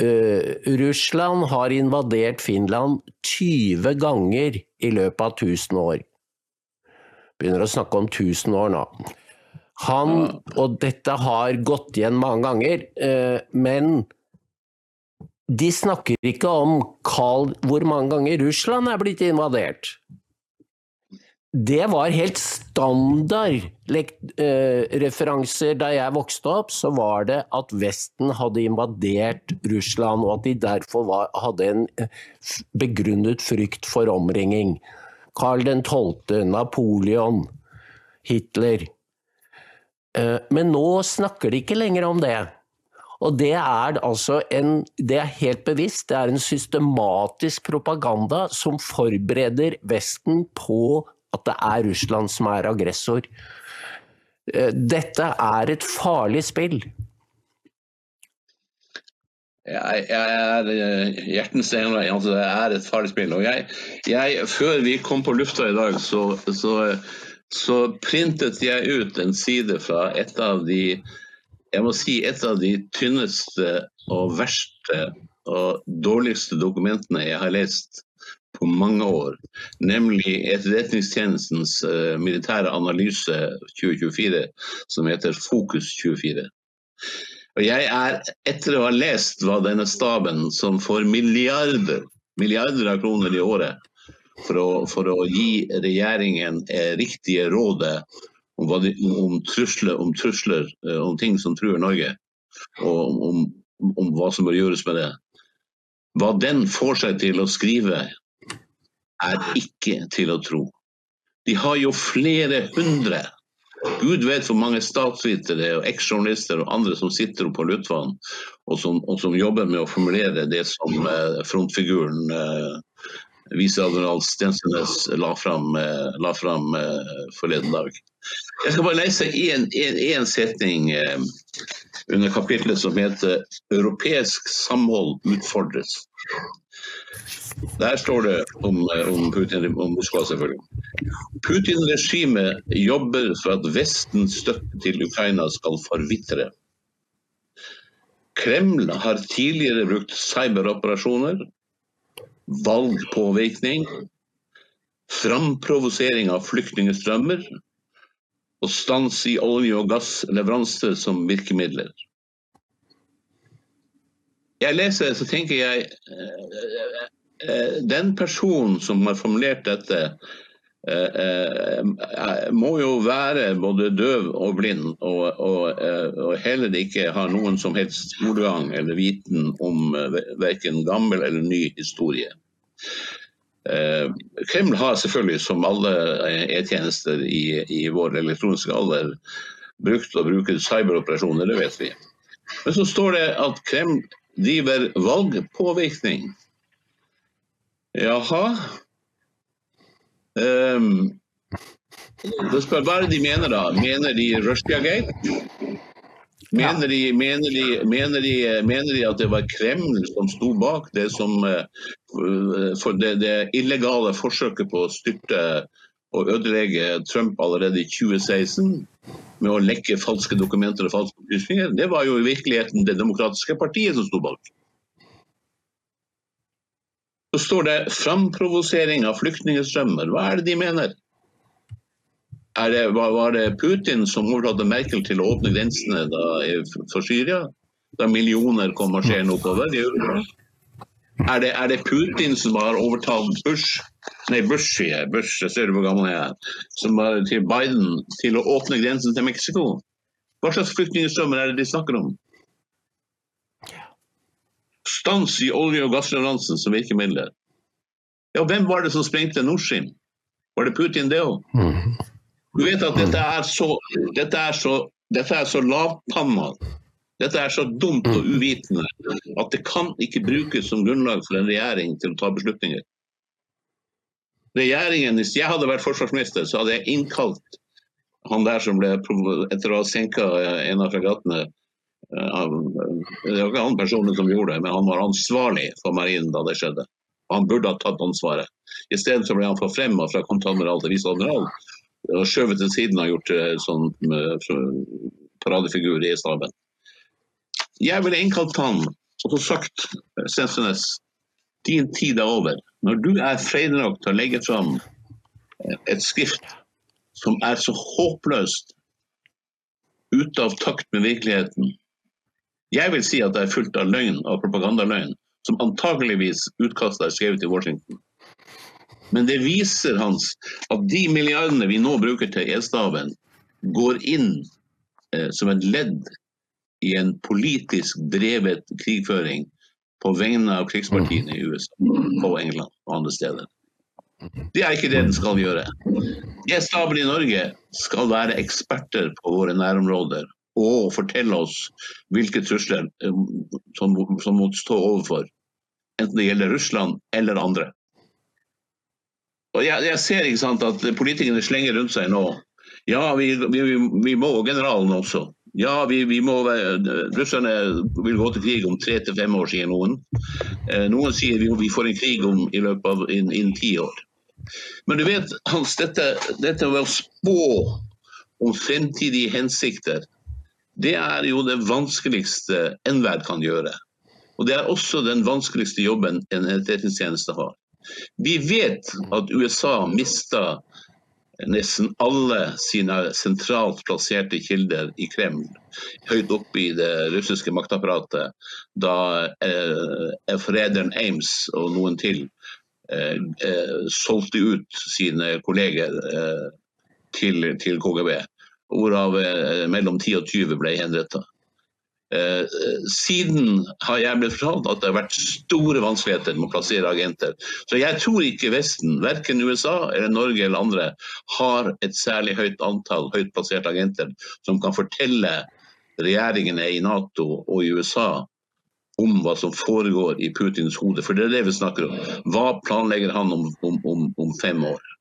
uh, Russland har invadert Finland 20 ganger i løpet av 1000 år. Begynner å snakke om 1000 år nå. Han, og dette har gått igjen mange ganger, uh, men de snakker ikke om Karl, hvor mange ganger Russland er blitt invadert det var helt standard eh, referanser da jeg vokste opp. Så var det at Vesten hadde invadert Russland, og at de derfor var, hadde en eh, begrunnet frykt for omringing. Karl 12., Napoleon, Hitler. Eh, men nå snakker de ikke lenger om det. Og det er altså en Det er helt bevisst, det er en systematisk propaganda som forbereder Vesten på at det er Russland som er aggressor. Eh, dette er et farlig spill. Jeg, jeg er eh, hjertens enig. Altså, det er et farlig spill. Og jeg, jeg, før vi kom på lufta i dag, så, så, så, printet jeg ut en side fra et av de jeg må si et av de tynneste og verste og dårligste dokumentene jeg har lest på mange år, nemlig Etterretningstjenestens uh, militære analyse 2024, som heter Fokus 24. Og jeg er, etter å ha lest hva denne staben, som får milliarder, milliarder av kroner i året for å, for å gi regjeringen eh, riktige rådet om, om, trusler, om, trusler, eh, om ting som truer Norge, og om, om hva som bør gjøres med det. Hva den får seg til å skrive er ikke til å tro. De har jo flere hundre. Gud vet hvor mange statsvitere og eksjournalister og andre som sitter på Lutvann og og som jobber med å formulere det som eh, frontfiguren viseadmiral Stensønes la fram, eh, la fram eh, forleden dag. Jeg skal bare lese én setning eh, under kapitlet som heter 'Europeisk samhold utfordres'. Der står det om, om Putin om Moskva, selvfølgelig. Putin-regimet jobber for at Vestens støtte til Ukraina skal forvitre. Kreml har tidligere brukt cyberoperasjoner, valgpåvirkning, framprovosering av flyktningstrømmer og stans i olje- og gassleveranser som virkemidler. Jeg leser så tenker jeg eh, Eh, den personen som har formulert dette, eh, eh, må jo være både døv og blind, og, og, og heller ikke ha noen som helst skolegang eller viten om verken gammel eller ny historie. Kreml har selvfølgelig, som alle e-tjenester i, i, vår elektroniske alder, brukt og bruker cyberoperasjoner, det vet vi. Men så står det at Kreml driver valgpåvirkning. Jaha. Um, det spør hva de mener, da? Mener de Rushia-gate? Mener, de, mener, mener, mener de at det var Kreml som sto bak det som for det, det, illegale forsøket på å styrte og ødelegge Trump allerede i 2016 med å lekke falske dokumenter og falske opplysninger? Det var jo i virkeligheten Det demokratiske partiet som sto bak. Så står det 'framprovosering av flyktningstrømmer'. Hva er det de mener? Det, var det Putin som overtalte Merkel til å åpne grensene da, for Syria? Da millioner kom marsjerende oppover? Er det, er det, Putin som har overtalt Bush Nei, Bush, jeg. Bush, jeg ser hvor gammel jeg er. Som var til Biden til å åpne grensen til Mexico? Hva slags flyktningstrømmer er det de snakker om? Stans i olje- og gassleveransen som virkemidler. Ja, hvem var det som sprengte Nord Stream? Var det Putin, det òg? Mm. Du vet at dette er så, dette er så, dette er så lavpanna. Dette er så dumt og uvitende at det kan ikke brukes som grunnlag for en regjering til å ta beslutninger. Regjeringen, Hvis jeg hadde vært forsvarsminister, så hadde jeg innkalt han der som ble, etter å ha senka en av fregattene, Det var ikke han personen som gjorde det, men han var ansvarlig for marinen da det skjedde. Han burde ha tatt ansvaret. I stedet ble han forfremma fra kontadmiral til viseadmiral og skjøvet til siden og gjort sånn paradefigur i staben. Jeg ville innkalt han og så sagt Stensønes, din tid er over. Når du er freidig nok til å legge fram et skrift som er så håpløst ute av takt med virkeligheten, jeg vil si at det er fullt av løgn og propagandaløgn, som antageligvis utkastet er skrevet i Washington. Men det viser hans at de milliardene vi nå bruker til E-staven, går inn eh, som et ledd i en politisk drevet krigføring på vegne av krigspartiene i USA og England og andre steder. Det er ikke det den skal gjøre. E-staben i Norge skal være eksperter på våre nærområder og fortelle oss hvilke trusler eh, som, som må stå overfor. Enten det gjelder Russland eller andre. Og jeg, jeg ser ikke sant, at politikerne slenger rundt seg nå. Ja, vi, vi, vi må, generalen også. Ja, vi, vi må, russerne vil gå til krig om tre til fem år, sier noen. Eh, noen sier vi, vi får en krig om, i løpet av innen ti år. Men du vet, Hans, dette, dette med å spå om fremtidige hensikter det er jo det vanskeligste enhver kan gjøre. Og det er også den vanskeligste jobben en etterretningstjeneste har. Vi vet at USA mista nesten alle sine sentralt plasserte kilder i Kreml, høyt oppe i det russiske maktapparatet, da eh, forræderen Ames og noen til eh, eh, solgte ut sine kolleger eh, til, til KGB hvorav eh, mellom 10 og 20 ble henrettet. Eh, siden har jeg blitt fortalt at det har vært store vanskeligheter med å plassere agenter. Så jeg tror ikke Vesten, verken USA eller Norge eller andre, har et særlig høyt antall høyt plasserte agenter som kan fortelle regjeringene i Nato og i USA om hva som foregår i Putins hode. For det er det vi snakker om. Hva planlegger han om, om, om, om fem år?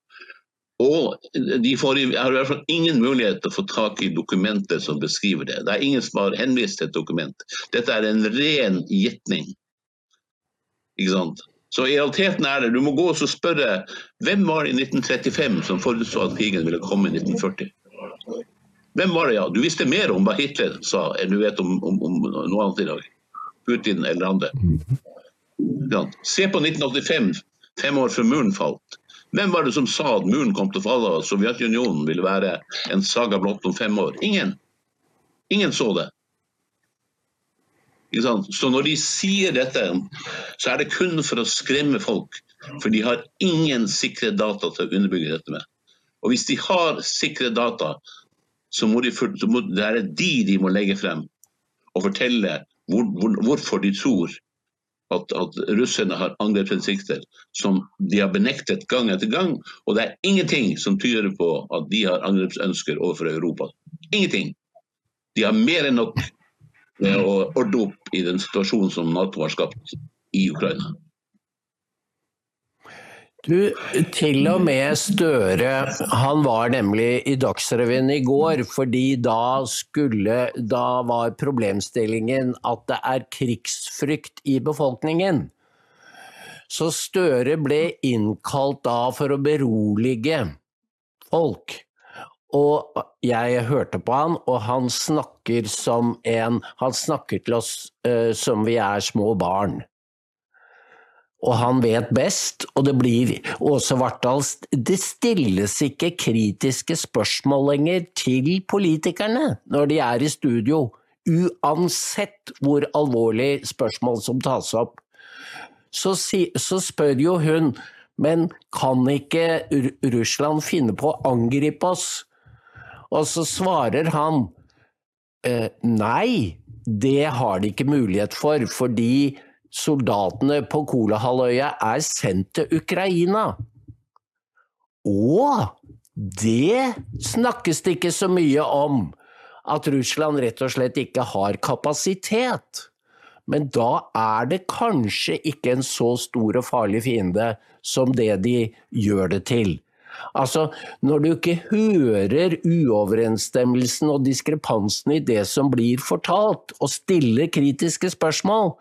Og de får, har i hvert fall ingen mulighet til å få tak i dokumenter som beskriver det. Det er ingen som har henvist til et dokument. Dette er en ren gjetning. Ikke sant? Så i realiteten er det, Du må gå og spørre hvem var det i 1935 som forutså at krigen ville komme i 1940? Hvem var det, ja? Du visste mer om hva Hitler sa enn du vet om, om, om noe annet i dag. Putin eller andre. Ja. Se på 1985, fem år før muren falt. Hvem var det som sa at muren kom til å falle og Sovjetunionen ville være en saga blott om fem år? Ingen. Ingen så det. Så når de sier dette, så er det kun for å skremme folk. For de har ingen sikre data til å underbygge dette med. Og hvis de har sikre data, så må, de, så må det de de må legge frem og fortelle hvor, hvor, hvorfor de tror at, at russerne har angrepshensikter som de har benektet gang etter gang. Og det er ingenting som tyder på at de har angrepsønsker overfor Europa. Ingenting. De har mer enn nok med å ordne opp i den situasjonen som Nato har skapt i Ukraina. Du, til og med Støre, han var nemlig i Dagsrevyen i går, fordi da skulle Da var problemstillingen at det er krigsfrykt i befolkningen. Så Støre ble innkalt da for å berolige folk. Og jeg hørte på han, og han snakker som en Han snakker til oss uh, som vi er små barn og han vet best, og det blir Åse Vartdal Det stilles ikke kritiske spørsmål lenger til politikerne når de er i studio, uansett hvor alvorlig spørsmål som tas opp. Så, si, så spør jo hun, men kan ikke Russland finne på å angripe oss? Og så svarer han eh, nei, det har de ikke mulighet for, fordi soldatene på Kolahalvøya er sendt til Ukraina. Og det snakkes det ikke så mye om, at Russland rett og slett ikke har kapasitet. Men da er det kanskje ikke en så stor og farlig fiende som det de gjør det til. Altså, når du ikke hører uoverensstemmelsen og diskrepansen i det som blir fortalt, og stiller kritiske spørsmål,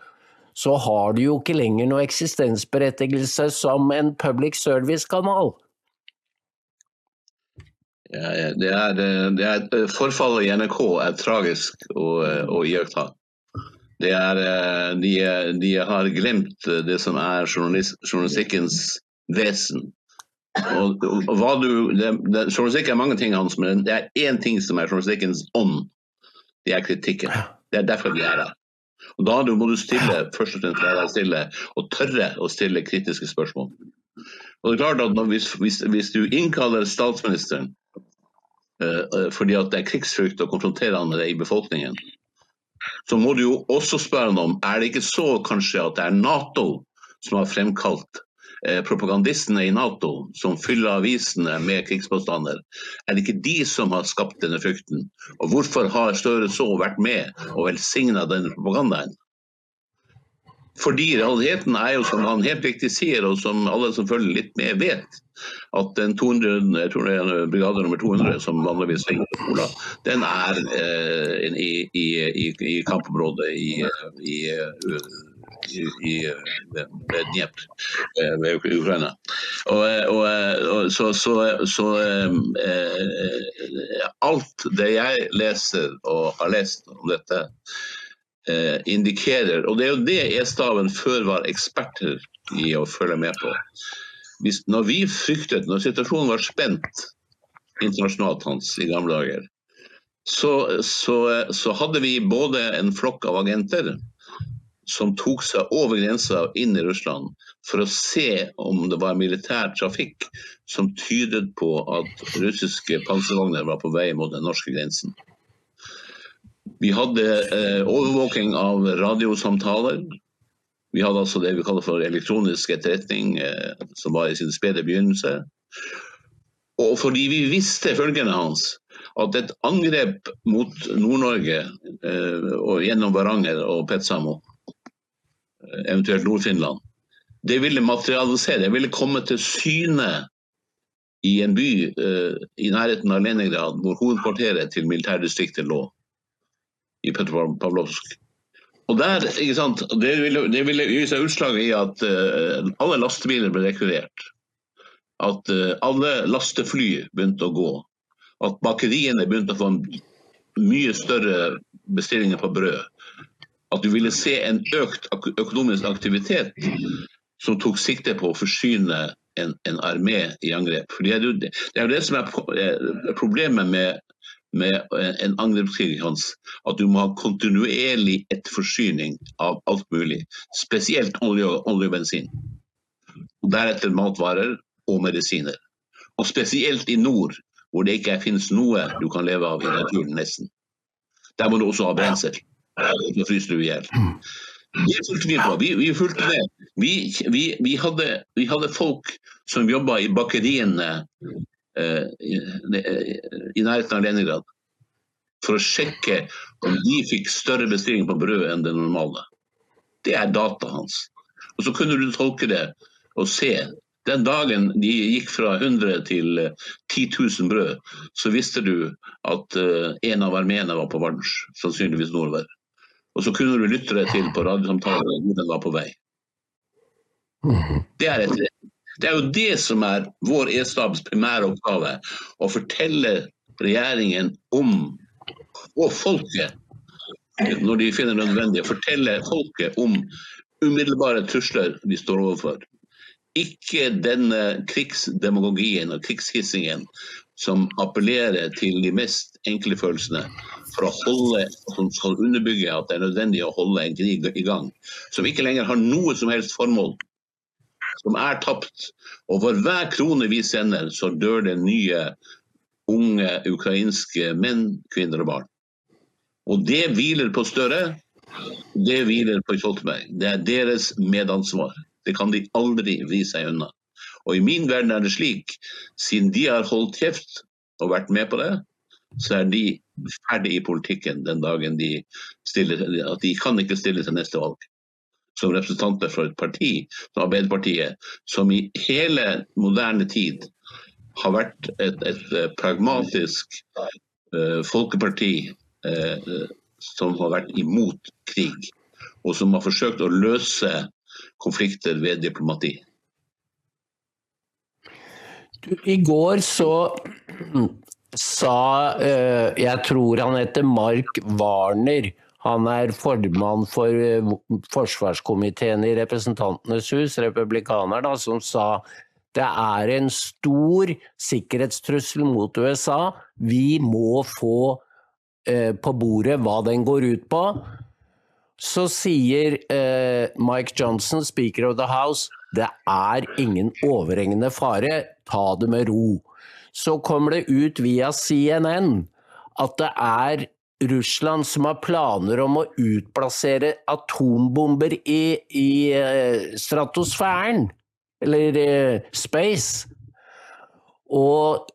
så har du jo ikke lenger noe eksistensberettigelse som en public service-kanal. Ja, det, det er, forfallet i NRK er tragisk å, å iaktta. De, de, har glemt det som er journalistikkens vesen. Og, og, hva du, det, det, journalistikk er mange ting, Hans, men det er én ting som er journalistikkens ånd. Det er kritikken. Det er derfor vi er her. Og Da må du stille først og fremst være stille og tørre å stille kritiske spørsmål. Og det er klart at hvis, hvis, hvis, du innkaller statsministeren uh, fordi at det er krigsfrykt å konfrontere han med det i befolkningen, så må du jo også spørre ham om er det ikke så kanskje at det er Nato som har fremkalt propagandistene i Nato som fyller avisene med krigspåstander, er det ikke de som har skapt denne frykten? Og hvorfor har Støre så vært med og velsigna denne propagandaen? Fordi realiteten er jo, som han helt riktig sier, og som alle som følger litt med, vet, at den 200, jeg tror det er brigade nummer 200 som vanligvis ligger på Ola, den er eh, i, i, i, i, kampområdet i, i, i ved Dnepr, eh, ved Ukraina. Og, og, og så, så, så eh, alt det jeg leser og har lest om dette, eh, indikerer. Og det er jo det E-staven før var eksperter i å følge med på. Hvis, når vi fryktet, når situasjonen var spent internasjonalt hans i gamle dager, så, så hadde vi både en flokk av agenter som tok seg over grensa inn i Russland for å se om det var militær trafikk som tydet på at russiske panservogner var på vei mot den norske grensen. Vi hadde eh, overvåking av radiosamtaler. Vi hadde altså det vi kaller for elektronisk etterretning, eh, som var i sin spede begynnelse. Og fordi vi visste følgende hans, at et angrep mot Nord-Norge eh, og gjennom Varanger og Petsamo, eventuelt Nord-Finland, det ville materialisere, det ville komme til syne i en by eh, i nærheten av Leningrad, hvor hovedkvarteret til militærdistriktet lå i Petropavlovsk. Og der, ikke sant, Det ville, det ville gi seg utslag i at uh, alle lastebiler ble rekvirert. At uh, alle lastefly begynte å gå. At bakeriene begynte å få mye større bestillinger på brød. At du ville se en økt økonomisk aktivitet som tok sikte på å forsyne en, en armé i angrep. Fordi det er jo det, som er problemet med med en angrepskrig hans, at du må ha kontinuerlig etterforsyning av alt mulig. Spesielt olje, olje og bensin. Og deretter matvarer og medisiner. Og spesielt i nord, hvor det ikke finnes noe du kan leve av i naturen, nesten. Der må du også ha brensel. Da fryser du i hjel. Det fulgte vi på. Vi, vi fulgte med. Vi, vi, vi, hadde, vi hadde folk som jobba i bakeriene Eh, i nærheten av Leningrad for å sjekke om de fikk større bestilling på brød enn det normale. Det er data hans. Og Så kunne du tolke det og se. Den dagen de gikk fra 100 til 10 eh, 000 brød, så visste du at uh, en av armeene var på Vardens, sannsynligvis nordover. Og så kunne du lytte deg til på radiosamtaler hvor den var på vei. Det er et det er jo det som er vår E-stabs primære oppgave. Å fortelle regjeringen om, og folket, når de finner nødvendig, fortelle folket om umiddelbare trusler vi står overfor. Ikke denne krigsdemagogien og krigshissingen som appellerer til de mest enkle følelsene for å holde, som skal underbygge at det er nødvendig å holde en krig i gang. Som ikke lenger har noe som helst formål som er tapt. Og for hver krone vi sender, så dør det nye unge ukrainske menn, kvinner og barn. Og det hviler på Støre, det hviler på Stoltenberg. Det er deres medansvar. Det kan de aldri vri seg unna. Og i min verden er det slik, siden de har holdt kjeft og vært med på det, så er de ferdig i politikken den dagen de stiller at de kan ikke stille til neste valg som representanter for et parti, Arbeiderpartiet, som i hele moderne tid har vært et, et pragmatisk uh, folkeparti uh, som har vært imot krig, og som har forsøkt å løse konflikter ved diplomati. I går så sa uh, Jeg tror han heter Mark Warner. Han er formann for forsvarskomiteen i Representantenes hus, republikaner, da, som sa det er en stor sikkerhetstrussel mot USA. Vi må få eh, på bordet hva den går ut på. Så sier eh, Mike Johnson, speaker of the house, det er ingen overhengende fare, ta det med ro. Så kommer det ut via CNN at det er Russland som har planer om å utplassere atombomber i, i eh, stratosfæren eller eh, space. Og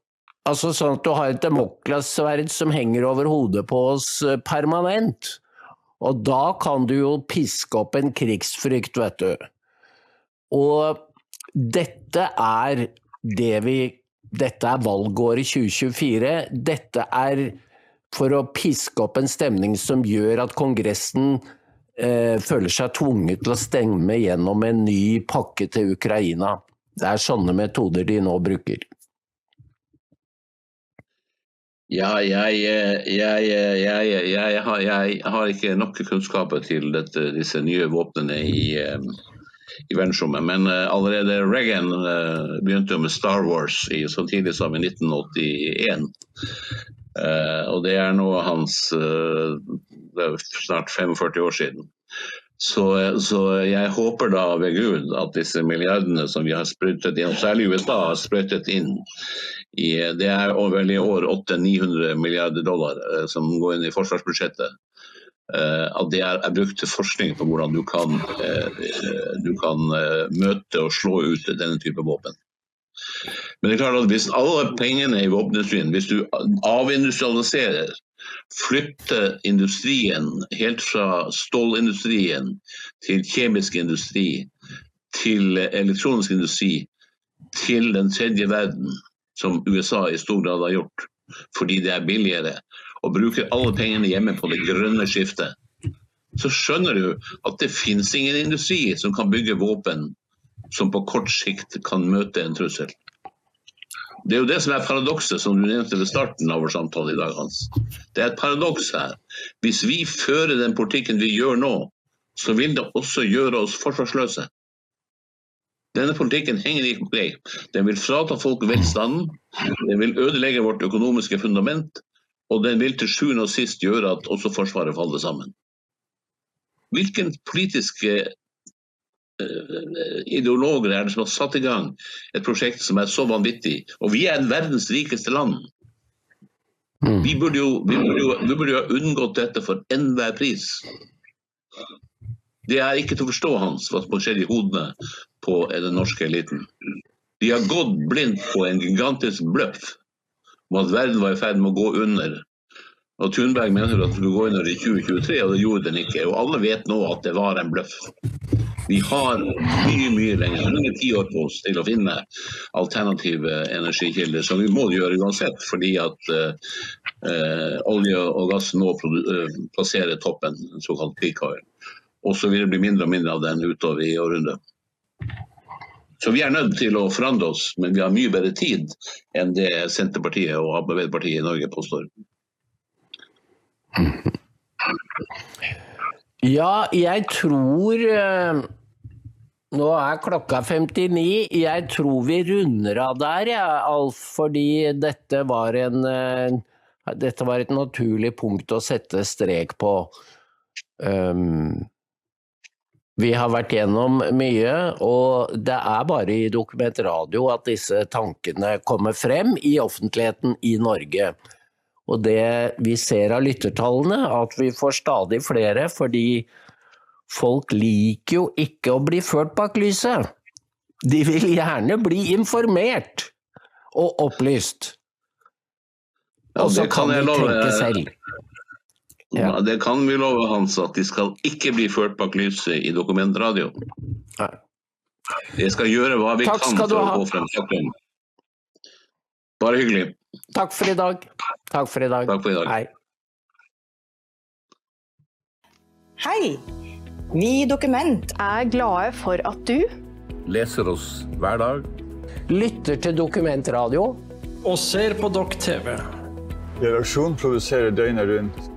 altså sånn at du har et demoklasverd som henger over hodet på oss eh, permanent. Og da kan du jo piske opp en krigsfrykt, vet du. Og dette er det vi Dette er valgåret 2024. Dette er for å piske opp en stemning som gjør at Kongressen eh, føler seg tvunget til å stemme gjennom en ny pakke til Ukraina. Det er sånne metoder de nå bruker. Ja, jeg, jeg, jeg, jeg har, har, ikke nok kunnskaper til dette, disse nye våpnene i, i verdensrommet. Men allerede Reagan begynte jo med Star Wars i, så tidlig som i 1981. Og det er nå hans det er snart 45 år siden. Så, så, jeg håper da ved Gud at disse milliardene som vi har sprøytet inn, særlig USA har sprøytet inn i, Det er vel i år 800-900 milliarder dollar eh, som går inn i forsvarsbudsjettet. Eh, at det er, brukt til forskning på hvordan du kan, eh, du kan eh, møte og slå ut denne type våpen. Men det er klart at hvis alle pengene i våpenindustrien, hvis du avindustrialiserer flytter industrien helt fra stålindustrien til kjemisk industri, til elektronisk industri, til den tredje verden, som USA i stor grad har gjort, fordi det er billigere, og bruker alle pengene hjemme på det grønne skiftet, så skjønner du at det finnes ingen industri som kan bygge våpen som på kort sikt kan møte en trussel. Det er jo det som er paradokset, som du nevnte ved starten av vår samtale i dag, Hans. Det er et paradoks her. Hvis vi fører den politikken vi gjør nå, så vil det også gjøre oss forsvarsløse. Denne politikken henger ikke på greip. Den vil frata folk velstanden, den vil ødelegge vårt økonomiske fundament, og den vil til sjuende og sist gjøre at også Forsvaret faller sammen. Hvilken politiske Eh, ideologer er det som har satt i gang et prosjekt som er så vanvittig. Og vi er verdens rikeste land. Mm. Vi burde jo, vi burde jo, vi burde jo ha unngått dette for enhver pris. Det er ikke til å forstå, Hans, hva som skjer i hodene på den norske eliten. De har gått blindt på en gigantisk bløff om at verden var i ferd med å gå under. Og Thunberg mener at den skulle gå under i 2023, og det gjorde den ikke. Og alle vet nå at det var en bløff. Vi har mye mye lenger, mange tiår på oss til å finne alternative energikilder, som vi må gjøre uansett, fordi at eh, olje og gass nå passerer plasserer toppen, såkalt peak oil. Og så vil det bli mindre og mindre av den utover i århundret. Så vi er nødt til å forandre oss, men vi har mye bedre tid enn det Senterpartiet og Arbeiderpartiet i Norge påstår. Ja, jeg tror eh, Nå er klokka 59. Jeg tror vi runder av der, ja, Alf, fordi dette var, en, eh, dette var et naturlig punkt å sette strek på. Um, vi har vært gjennom mye, og det er bare i Dokument Radio at disse tankene kommer frem i offentligheten i Norge. Og det vi ser av lyttertallene, at vi får stadig flere fordi folk liker jo ikke å bli ført bak lyset. De vil gjerne bli informert og opplyst. Og så kan de tenke selv. Ja. Det kan vi love, Hans, at de skal ikke bli ført bak lyset i dokumentradio. Vi skal gjøre hva vi Takk kan for å få frem saken. Bare hyggelig. Takk for i dag. Takk for i dag. Takk for i dag. Hei. Hei! Vi i Dokument er glade for at du Leser oss hver dag. Lytter til Dokumentradio. og ser på Dokk TV. Redaksjonen produserer døgnet rundt.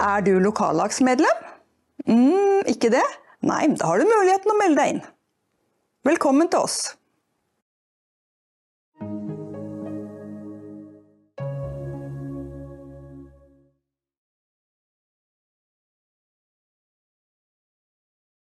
Er du lokallagsmedlem? Mm, ikke det? Nei, da har du muligheten å melde deg inn. Velkommen til oss.